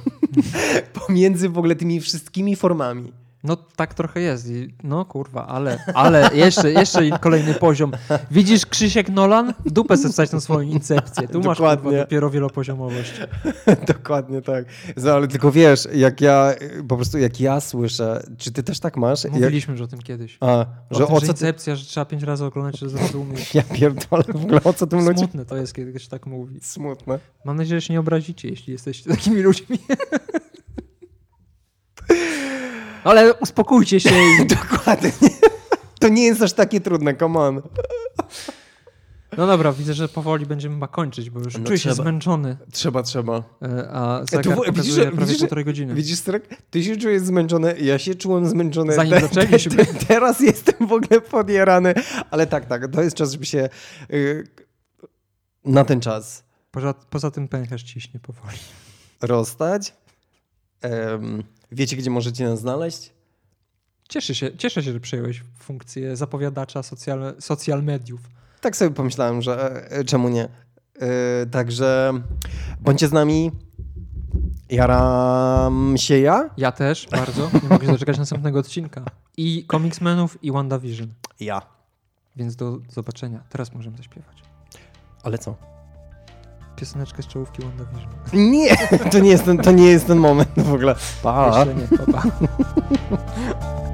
pomiędzy w ogóle tymi wszystkimi formami. No tak trochę jest. No kurwa, ale, ale jeszcze, jeszcze kolejny poziom. Widzisz Krzysiek Nolan? Dupę sobie wstać na swoją incepcję. Tu masz kurwa, dopiero wielopoziomowość. Dokładnie tak. No, ale tylko wiesz, jak ja po prostu jak ja słyszę, czy ty też tak masz? Mówiliśmy już o tym kiedyś. A, że o, tym, o co że incepcja, że trzeba pięć razy oglądać, żeby zrozumieć. Ja pierdolę w ogóle o co tym ludzi. Smutne to jest, kiedy się tak mówi. Smutne. Mam nadzieję, że się nie obrazicie, jeśli jesteście takimi ludźmi. Ale uspokójcie się. I... Dokładnie. To nie jest aż takie trudne, come on. No dobra, widzę, że powoli będziemy chyba kończyć, bo już no czuję trzeba. się zmęczony. Trzeba, trzeba. E, a zegar to, widzisz, prawie widzisz, półtorej godziny. Widzisz, Strek? Ty się czujesz zmęczony, ja się czułem zmęczony. Zanim te, zaczęliśmy. Te, te, teraz jestem w ogóle podjarany. Ale tak, tak, to jest czas, żeby się yy, na ten czas. Poza, poza tym pęcherz ciśnie powoli. Rozstać. Um, Wiecie, gdzie możecie nas znaleźć? Cieszę się, cieszę się że przejąłeś funkcję zapowiadacza social, social mediów. Tak sobie pomyślałem, że e, czemu nie. Yy, także bądźcie z nami. Jaram się ja. Ja też, bardzo. Nie mogę się doczekać następnego odcinka. I Comicsmenów, i WandaVision. Ja. Więc do zobaczenia. Teraz możemy zaśpiewać. Ale co? Pioseneczkę z czołówki WandaVision. Nie, to nie jest ten, to nie jest ten moment w ogóle. Pa. Jeszcze nie, pa, pa.